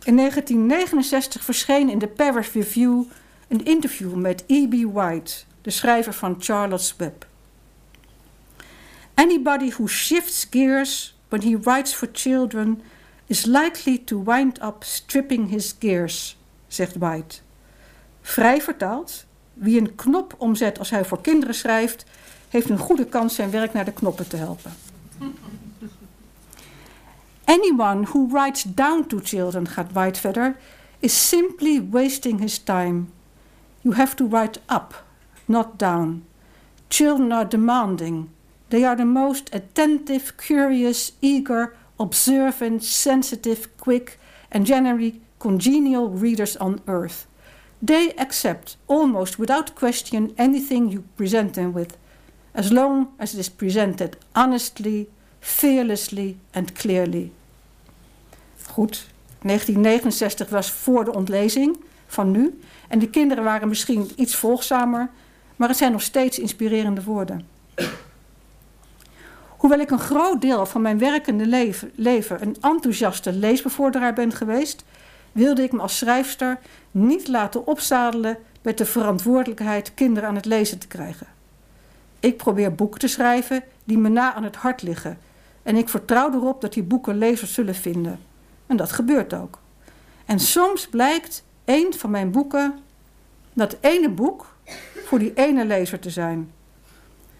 In 1969 verscheen in de Paris Review een interview met E.B. White, de schrijver van Charlotte's Web. Anybody who shifts gears when he writes for children is likely to wind up stripping his gears, zegt White. Vrij vertaald, wie een knop omzet als hij voor kinderen schrijft, heeft een goede kans zijn werk naar de knoppen te helpen. Anyone who writes down to children, gaat White verder, is simply wasting his time. You have to write up, not down. Children are demanding. They are the most attentive, curious, eager, observant, sensitive, quick, and generally congenial readers on earth. They accept almost without question anything you present them with, as long as it is presented honestly, fearlessly and clearly. Goed, 1969 was voor de ontlezing van nu. En de kinderen waren misschien iets volgzamer, maar het zijn nog steeds inspirerende woorden. Hoewel ik een groot deel van mijn werkende leven, leven een enthousiaste leesbevorderaar ben geweest, wilde ik me als schrijfster niet laten opzadelen met de verantwoordelijkheid kinderen aan het lezen te krijgen. Ik probeer boeken te schrijven die me na aan het hart liggen. En ik vertrouw erop dat die boeken lezers zullen vinden. En dat gebeurt ook. En soms blijkt een van mijn boeken dat ene boek voor die ene lezer te zijn.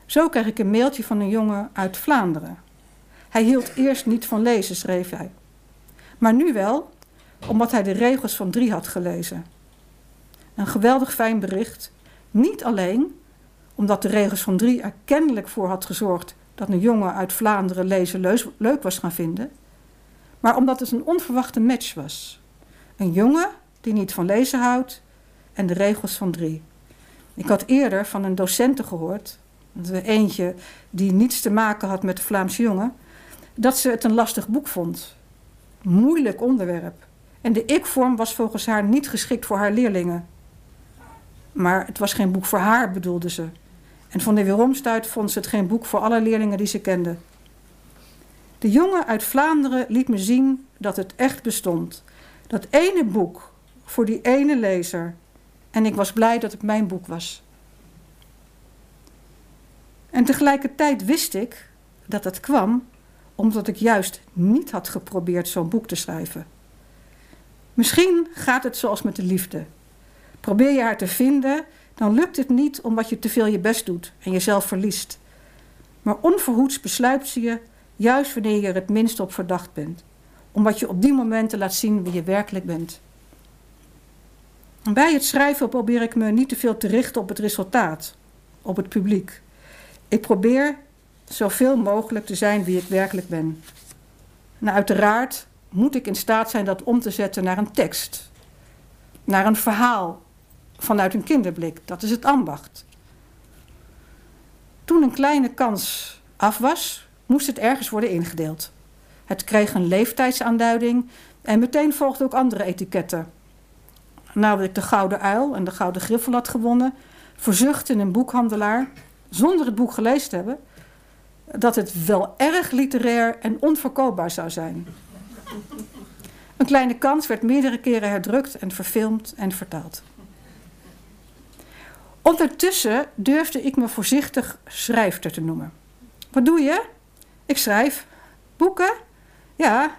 Zo kreeg ik een mailtje van een jongen uit Vlaanderen. Hij hield eerst niet van lezen, schreef hij. Maar nu wel, omdat hij de regels van drie had gelezen. Een geweldig fijn bericht. Niet alleen omdat de regels van drie er kennelijk voor had gezorgd dat een jongen uit Vlaanderen lezen leuk was gaan vinden, maar omdat het een onverwachte match was. Een jongen die niet van lezen houdt en de regels van drie. Ik had eerder van een docenten gehoord, eentje die niets te maken had met de Vlaamse jongen, dat ze het een lastig boek vond. Moeilijk onderwerp. En de ik-vorm was volgens haar niet geschikt voor haar leerlingen. Maar het was geen boek voor haar, bedoelde ze. En van de weeromstuit vond ze het geen boek voor alle leerlingen die ze kende. De jongen uit Vlaanderen liet me zien dat het echt bestond. Dat ene boek voor die ene lezer. En ik was blij dat het mijn boek was. En tegelijkertijd wist ik dat het kwam omdat ik juist niet had geprobeerd zo'n boek te schrijven. Misschien gaat het zoals met de liefde. Probeer je haar te vinden, dan lukt het niet omdat je te veel je best doet en jezelf verliest. Maar onverhoeds besluit ze je juist wanneer je er het minst op verdacht bent, omdat je op die momenten laat zien wie je werkelijk bent. bij het schrijven probeer ik me niet te veel te richten op het resultaat, op het publiek. Ik probeer zoveel mogelijk te zijn wie ik werkelijk ben. En uiteraard moet ik in staat zijn dat om te zetten naar een tekst, naar een verhaal vanuit een kinderblik. Dat is het ambacht. Toen een kleine kans af was, moest het ergens worden ingedeeld. Het kreeg een leeftijdsaanduiding en meteen volgden ook andere etiketten. Nadat ik de Gouden Uil en de Gouden Griffel had gewonnen, verzuchtte een boekhandelaar, zonder het boek gelezen te hebben, dat het wel erg literair en onverkoopbaar zou zijn. Een kleine kans werd meerdere keren herdrukt en verfilmd en vertaald. Ondertussen durfde ik me voorzichtig schrijfster te noemen. Wat doe je? Ik schrijf. Boeken? Ja.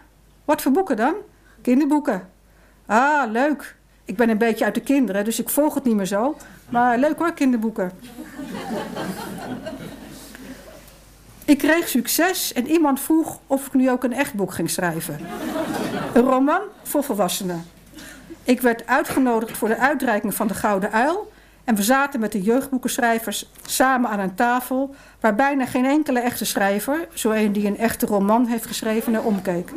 Wat voor boeken dan? Kinderboeken. Ah, leuk. Ik ben een beetje uit de kinderen, dus ik volg het niet meer zo. Maar leuk hoor, kinderboeken. ik kreeg succes en iemand vroeg of ik nu ook een echt boek ging schrijven. Een roman voor volwassenen. Ik werd uitgenodigd voor de uitreiking van de Gouden Uil. En we zaten met de jeugdboekenschrijvers samen aan een tafel... waar bijna geen enkele echte schrijver, zo een die een echte roman heeft geschreven, naar omkeek.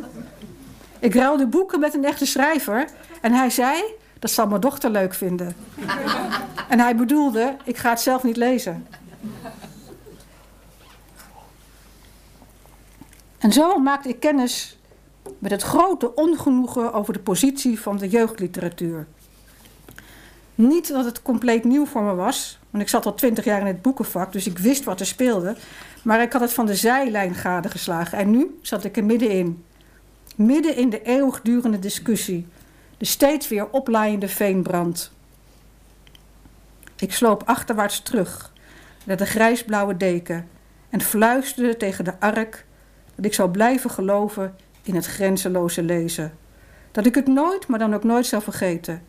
Ik ruilde boeken met een echte schrijver en hij zei... dat zal mijn dochter leuk vinden. [LAUGHS] en hij bedoelde, ik ga het zelf niet lezen. En zo maakte ik kennis met het grote ongenoegen over de positie van de jeugdliteratuur. Niet dat het compleet nieuw voor me was, want ik zat al twintig jaar in het boekenvak, dus ik wist wat er speelde. Maar ik had het van de zijlijn gadegeslagen en nu zat ik er middenin. Midden in de eeuwigdurende discussie, de steeds weer oplaaiende veenbrand. Ik sloop achterwaarts terug naar de grijsblauwe deken en fluisterde tegen de ark dat ik zou blijven geloven in het grenzeloze lezen. Dat ik het nooit, maar dan ook nooit zou vergeten.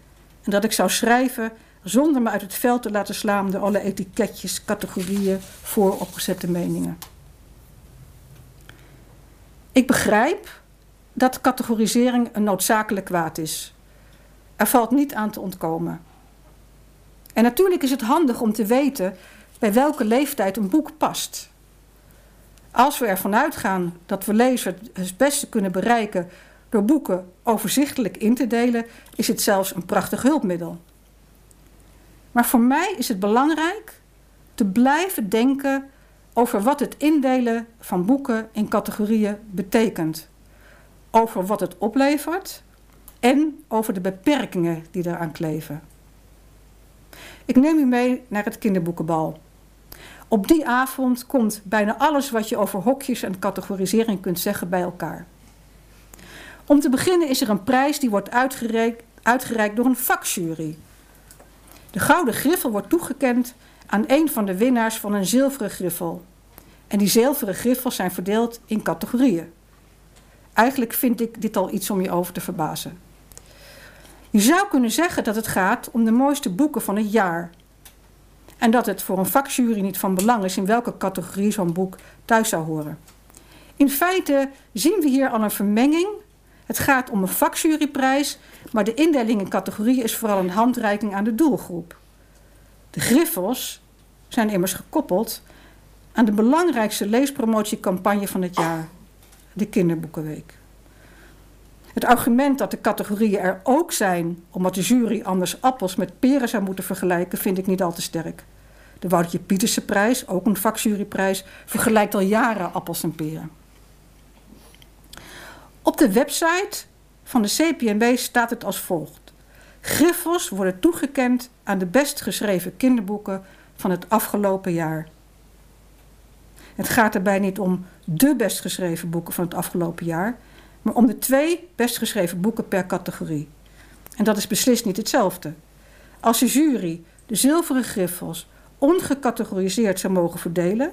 Dat ik zou schrijven zonder me uit het veld te laten slaan door alle etiketjes, categorieën, vooropgezette meningen. Ik begrijp dat categorisering een noodzakelijk kwaad is. Er valt niet aan te ontkomen. En natuurlijk is het handig om te weten bij welke leeftijd een boek past. Als we ervan uitgaan dat we lezers het beste kunnen bereiken door boeken overzichtelijk in te delen, is het zelfs een prachtig hulpmiddel. Maar voor mij is het belangrijk te blijven denken over wat het indelen van boeken in categorieën betekent. Over wat het oplevert en over de beperkingen die eraan kleven. Ik neem u mee naar het kinderboekenbal. Op die avond komt bijna alles wat je over hokjes en categorisering kunt zeggen bij elkaar. Om te beginnen is er een prijs die wordt uitgereikt, door een vakjury. De gouden griffel wordt toegekend aan een van de winnaars van een zilveren griffel. En die zilveren griffels zijn verdeeld in categorieën. Eigenlijk vind ik dit al iets om je over te verbazen. Je zou kunnen zeggen dat het gaat om de mooiste boeken van het jaar. En dat het voor een vakjury niet van belang is in welke categorie zo'n boek thuis zou horen. In feite zien we hier al een vermenging het gaat om een vakjuryprijs, maar de indeling in categorieën is vooral een handreiking aan de doelgroep. De griffels zijn immers gekoppeld aan de belangrijkste leespromotiecampagne van het jaar, de Kinderboekenweek. Het argument dat de categorieën er ook zijn omdat de jury anders appels met peren zou moeten vergelijken, vind ik niet al te sterk. De Woutertje Pieterse prijs, ook een vakjuryprijs, vergelijkt al jaren appels en peren. Op de website van de CPNB staat het als volgt. Griffels worden toegekend aan de best geschreven kinderboeken van het afgelopen jaar. Het gaat erbij niet om de best geschreven boeken van het afgelopen jaar, maar om de twee best geschreven boeken per categorie. En dat is beslist niet hetzelfde. Als de jury de zilveren griffels ongecategoriseerd zou mogen verdelen,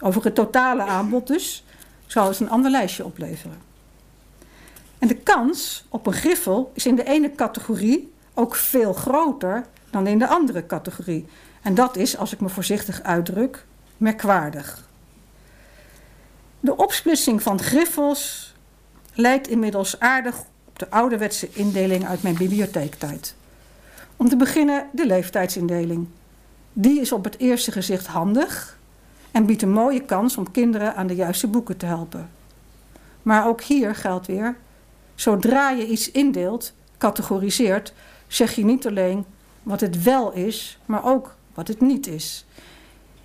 over het totale aanbod dus, zou het een ander lijstje opleveren. En de kans op een griffel is in de ene categorie ook veel groter dan in de andere categorie. En dat is, als ik me voorzichtig uitdruk, merkwaardig. De opsplitsing van griffels lijkt inmiddels aardig op de ouderwetse indeling uit mijn bibliotheektijd. Om te beginnen de leeftijdsindeling. Die is op het eerste gezicht handig en biedt een mooie kans om kinderen aan de juiste boeken te helpen. Maar ook hier geldt weer Zodra je iets indeelt, categoriseert, zeg je niet alleen wat het wel is, maar ook wat het niet is.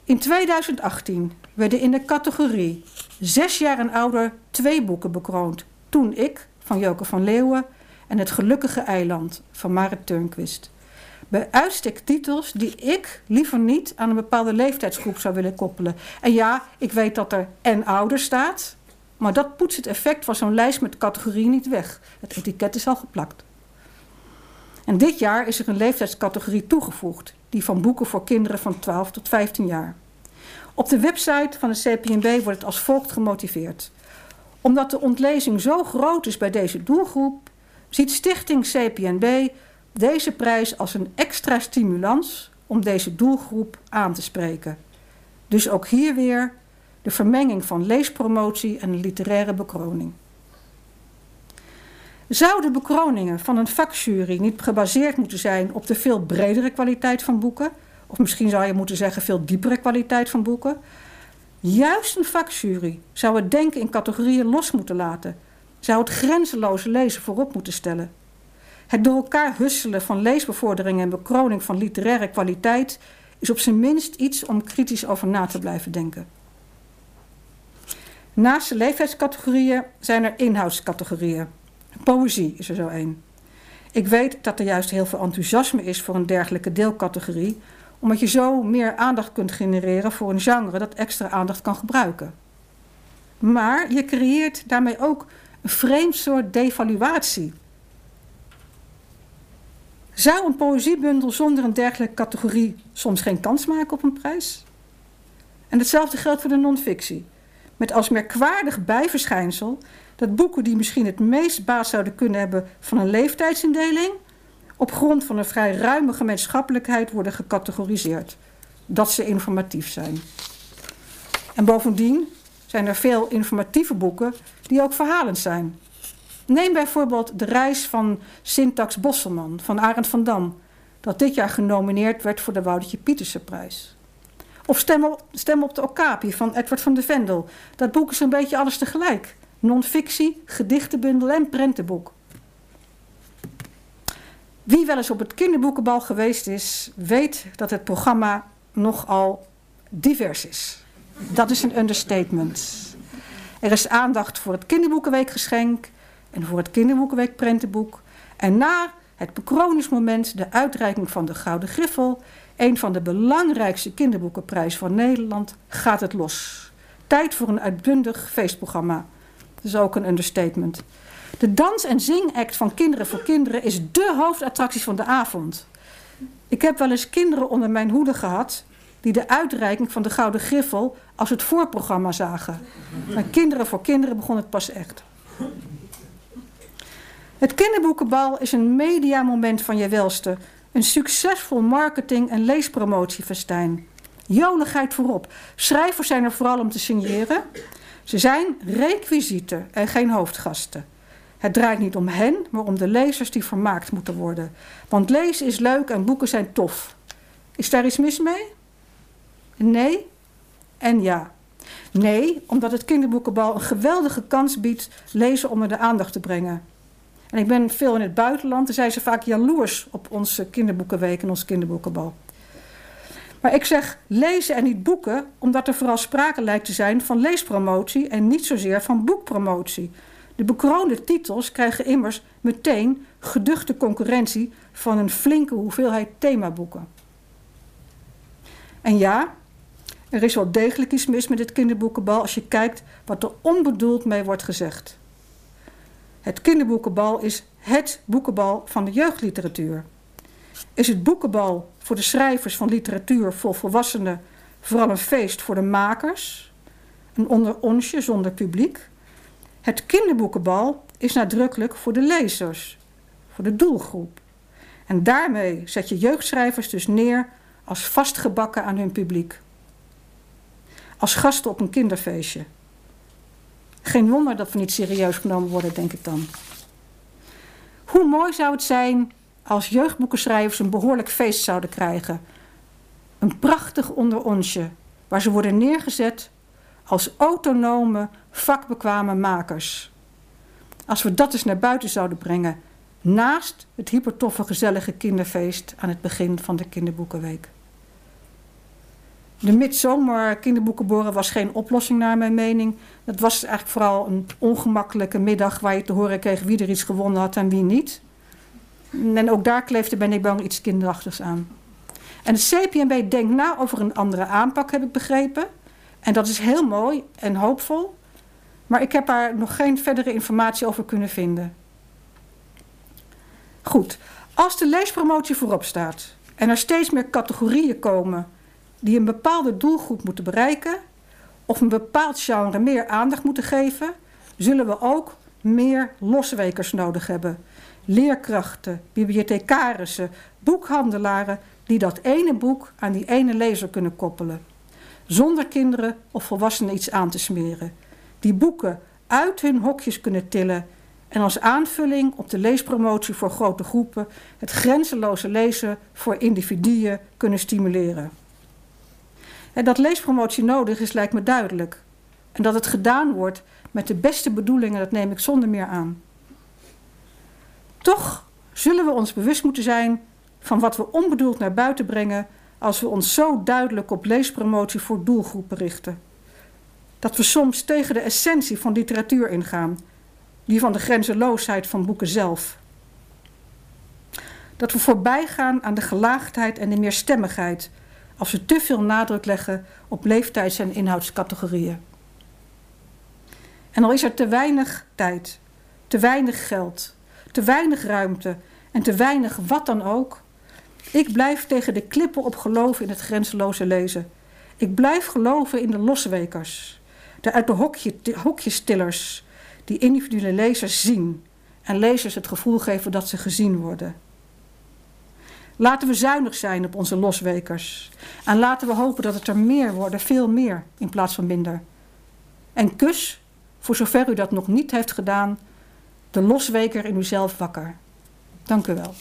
In 2018 werden in de categorie zes jaar en ouder twee boeken bekroond. Toen ik van Joke van Leeuwen en Het Gelukkige Eiland van Marit Turnquist. Bij uitstek titels die ik liever niet aan een bepaalde leeftijdsgroep zou willen koppelen. En ja, ik weet dat er en ouder staat, maar dat poetst het effect van zo'n lijst met categorieën niet weg. Het etiket is al geplakt. En dit jaar is er een leeftijdscategorie toegevoegd, die van boeken voor kinderen van 12 tot 15 jaar. Op de website van de CPNB wordt het als volgt gemotiveerd. Omdat de ontlezing zo groot is bij deze doelgroep, ziet Stichting CPNB deze prijs als een extra stimulans om deze doelgroep aan te spreken. Dus ook hier weer de vermenging van leespromotie en literaire bekroning. Zouden bekroningen van een vakjury niet gebaseerd moeten zijn op de veel bredere kwaliteit van boeken, of misschien zou je moeten zeggen veel diepere kwaliteit van boeken? Juist een vakjury zou het denken in categorieën los moeten laten, zou het grenzeloze lezen voorop moeten stellen. Het door elkaar husselen van leesbevordering en bekroning van literaire kwaliteit is op zijn minst iets om kritisch over na te blijven denken. Naast de leeftijdscategorieën zijn er inhoudscategorieën. Poëzie is er zo één. Ik weet dat er juist heel veel enthousiasme is voor een dergelijke deelcategorie, omdat je zo meer aandacht kunt genereren voor een genre dat extra aandacht kan gebruiken. Maar je creëert daarmee ook een vreemd soort devaluatie. Zou een poëziebundel zonder een dergelijke categorie soms geen kans maken op een prijs? En hetzelfde geldt voor de non-fictie. Met als merkwaardig bijverschijnsel dat boeken die misschien het meest baat zouden kunnen hebben van een leeftijdsindeling, op grond van een vrij ruime gemeenschappelijkheid worden gecategoriseerd. Dat ze informatief zijn. En bovendien zijn er veel informatieve boeken die ook verhalend zijn. Neem bijvoorbeeld De Reis van Syntax Bosselman van Arend van Dam, dat dit jaar genomineerd werd voor de Woutertje Pietersenprijs. Of stem op, stem op de Okapi van Edward van de Vendel. Dat boek is een beetje alles tegelijk. Non-fictie, gedichtenbundel en prentenboek. Wie wel eens op het kinderboekenbal geweest is, weet dat het programma nogal divers is. Dat is een understatement. Er is aandacht voor het kinderboekenweekgeschenk en voor het kinderboekenweek prentenboek. En na het bekroningsmoment de uitreiking van de Gouden Griffel, een van de belangrijkste kinderboekenprijs van Nederland, gaat het los. Tijd voor een uitbundig feestprogramma. Dat is ook een understatement. De dans- en zingact van Kinderen voor Kinderen is dé hoofdattractie van de avond. Ik heb wel eens kinderen onder mijn hoede gehad die de uitreiking van de Gouden Griffel als het voorprogramma zagen. Maar Kinderen voor Kinderen begon het pas echt. Het kinderboekenbal is een mediamoment van je welste. Een succesvol marketing- en leespromotiefestijn. Joligheid voorop. Schrijvers zijn er vooral om te signeren. Ze zijn requisieten en geen hoofdgasten. Het draait niet om hen, maar om de lezers die vermaakt moeten worden. Want lezen is leuk en boeken zijn tof. Is daar iets mis mee? Nee en ja. Nee, omdat het kinderboekenbal een geweldige kans biedt lezen onder de aandacht te brengen. En ik ben veel in het buitenland en zijn ze vaak jaloers op onze kinderboekenweek en ons kinderboekenbal. Maar ik zeg lezen en niet boeken, omdat er vooral sprake lijkt te zijn van leespromotie en niet zozeer van boekpromotie. De bekroonde titels krijgen immers meteen geduchte concurrentie van een flinke hoeveelheid themaboeken. En ja, er is wel degelijk iets mis met het kinderboekenbal als je kijkt wat er onbedoeld mee wordt gezegd. Het kinderboekenbal is het boekenbal van de jeugdliteratuur. Is het boekenbal voor de schrijvers van literatuur voor volwassenen vooral een feest voor de makers, een onderonsje zonder publiek? Het kinderboekenbal is nadrukkelijk voor de lezers, voor de doelgroep. En daarmee zet je jeugdschrijvers dus neer als vastgebakken aan hun publiek. Als gasten op een kinderfeestje. Geen wonder dat we niet serieus genomen worden, denk ik dan. Hoe mooi zou het zijn als jeugdboekenschrijvers een behoorlijk feest zouden krijgen. Een prachtig onderonsje waar ze worden neergezet als autonome, vakbekwame makers. Als we dat eens naar buiten zouden brengen, naast het hypertoffe gezellige kinderfeest aan het begin van de kinderboekenweek. De midzomer kinderboekenboren was geen oplossing naar mijn mening. Het was eigenlijk vooral een ongemakkelijke middag waar je te horen kreeg wie er iets gewonnen had en wie niet. En ook daar kleefde, ben ik bang, iets kinderachtigs aan. En het CPNB denkt na over een andere aanpak, heb ik begrepen. En dat is heel mooi en hoopvol. maar ik heb daar nog geen verdere informatie over kunnen vinden. Goed, als de leespromotie voorop staat en er steeds meer categorieën komen die een bepaalde doelgroep moeten bereiken of een bepaald genre meer aandacht moeten geven, zullen we ook meer loswekers nodig hebben. Leerkrachten, bibliothecarissen, boekhandelaren die dat ene boek aan die ene lezer kunnen koppelen. Zonder kinderen of volwassenen iets aan te smeren. Die boeken uit hun hokjes kunnen tillen en als aanvulling op de leespromotie voor grote groepen het grenzeloze lezen voor individuen kunnen stimuleren. En dat leespromotie nodig is, lijkt me duidelijk. En dat het gedaan wordt met de beste bedoelingen, dat neem ik zonder meer aan. Toch zullen we ons bewust moeten zijn van wat we onbedoeld naar buiten brengen als we ons zo duidelijk op leespromotie voor doelgroepen richten. Dat we soms tegen de essentie van literatuur ingaan, die van de grenzeloosheid van boeken zelf. Dat we voorbij gaan aan de gelaagdheid en de meerstemmigheid als we te veel nadruk leggen op leeftijds- en inhoudscategorieën. En al is er te weinig tijd, te weinig geld, te weinig ruimte en te weinig wat dan ook, ik blijf tegen de klippen op geloven in het grenzeloze lezen. Ik blijf geloven in de loswekers, de uit de hokje, hokjestillers, die individuele lezers zien en lezers het gevoel geven dat ze gezien worden. Laten we zuinig zijn op onze loswekers. En laten we hopen dat het er meer worden, veel meer in plaats van minder. En kus, voor zover u dat nog niet heeft gedaan, de losweker in uzelf wakker. Dank u wel.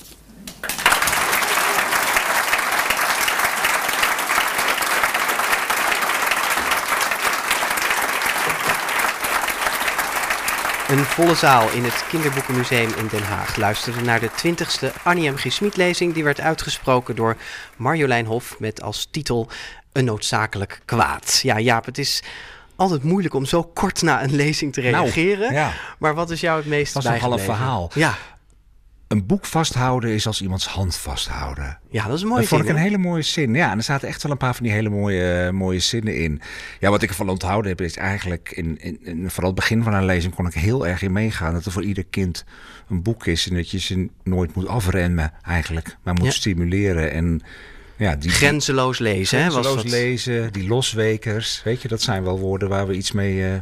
Een volle zaal in het Kinderboekenmuseum in Den Haag luisterde naar de 20ste Annie M. G. Smit lezing. Die werd uitgesproken door Marjolein Hof met als titel Een noodzakelijk kwaad. Ja, Jaap, het is altijd moeilijk om zo kort na een lezing te nou, reageren. ja. Maar wat is jou het meest bijgebleven? Dat was een half verhaal. Ja een boek vasthouden is als iemands hand vasthouden. Ja, dat is een mooie Dat vond ik een hele mooie zin. Ja, en er zaten echt wel een paar van die hele mooie, mooie zinnen in. Ja, wat ik ervan onthouden heb, is eigenlijk... In, in, in, vooral het begin van een lezing kon ik heel erg in meegaan... dat er voor ieder kind een boek is... en dat je ze nooit moet afremmen eigenlijk... maar moet stimuleren en... Ja, die, grenzeloos lezen, grenzeloos hè? Was dat... lezen, die loswekers. Weet je, dat zijn wel woorden waar we iets mee... Uh,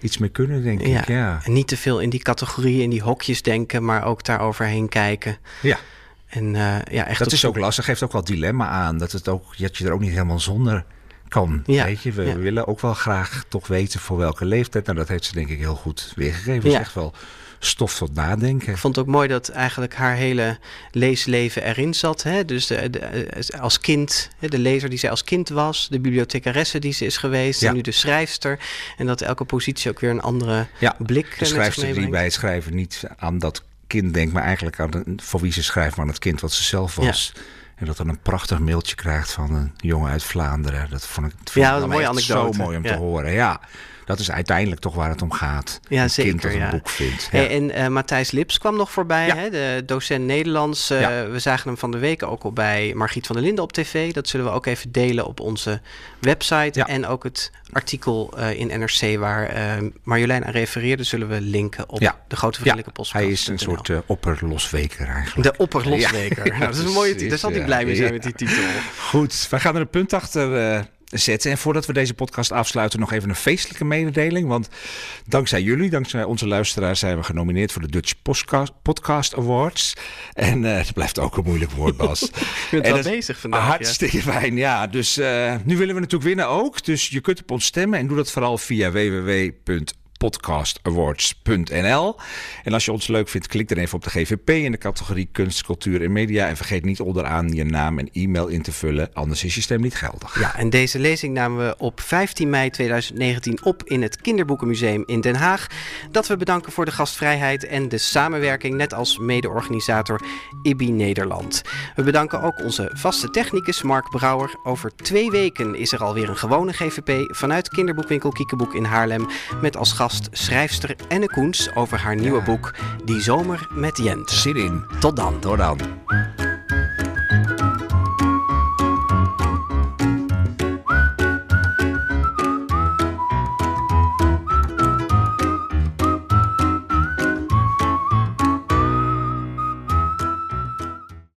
iets mee kunnen, denk ik. Ja. En niet te veel in die categorieën, in die hokjes denken, maar ook daaroverheen kijken. Ja. En uh, ja, echt. Dat is ook lastig, geeft ook wel dilemma aan. Dat, het ook, dat je er ook niet helemaal zonder kan. Ja. Weet je, we, willen ook wel graag toch weten voor welke leeftijd. Nou, dat heeft ze denk ik heel goed weergegeven. Ja. is echt wel stof tot nadenken. Ik vond het ook mooi dat eigenlijk haar hele leesleven erin zat. Hè? Dus de, de, eh, als kind, de lezer die zij als kind was, de bibliothecaresse die ze is geweest, en nu de schrijfster. En dat elke positie ook weer een andere ja, blik De schrijfster die bij het schrijven niet aan dat kind denkt, maar eigenlijk aan de, voor wie ze schrijft, maar aan het kind wat ze zelf was. En dat dan een prachtig mailtje krijgt van een jongen uit Vlaanderen. Dat vond ik, ja, een mooie anekdote. zo mooi om te horen. Ja dat is uiteindelijk toch waar het om gaat. Ja, een zeker. Kind dat een boek vindt. Ja. en uh, Matthijs Lips kwam nog voorbij, hè? de docent Nederlands. Uh, we zagen hem van de week ook al bij Margriet van der Linden op tv. Dat zullen we ook even delen op onze website. En ook het artikel uh, in NRC waar Marjolein aan refereerde, zullen we linken op de Grote Vriendelijke Post. Hij is een soort opperlosweker eigenlijk. De opperlosweker. nou, dat is een mooie [LAUGHS] titel. Daar zal hij blij mee zijn met die titel. Goed, wij gaan er een punt achter zetten. En voordat we deze podcast afsluiten, nog even een feestelijke mededeling. Want dankzij jullie, dankzij onze luisteraars, zijn we genomineerd voor de Dutch Podcast Awards. En uh, dat blijft ook een moeilijk woord, Bas. [LAUGHS] Je bent wel bezig vandaag. Hartstikke fijn, ja. Dus uh, nu willen we natuurlijk winnen ook. Dus je kunt op ons stemmen en doe dat vooral via www podcastawards.nl. En als je ons leuk vindt, klik dan even op de GVP in de categorie kunst, cultuur en media. En vergeet niet onderaan je naam en e-mail in te vullen, anders is je stem niet geldig. Ja, en deze lezing namen we op 15 mei 2019 op in het Kinderboekenmuseum in Den Haag. Dat we bedanken voor de gastvrijheid en de samenwerking, net als mede-organisator IBI Nederland. We bedanken ook onze vaste technicus Mark Brouwer. Over twee weken is er alweer een gewone GVP vanuit kinderboekwinkel Kiekeboek in Haarlem met als gast schrijfster Enne Koens over haar nieuwe boek Die Zomer met Jent. Zin in. Tot dan. Tot dan.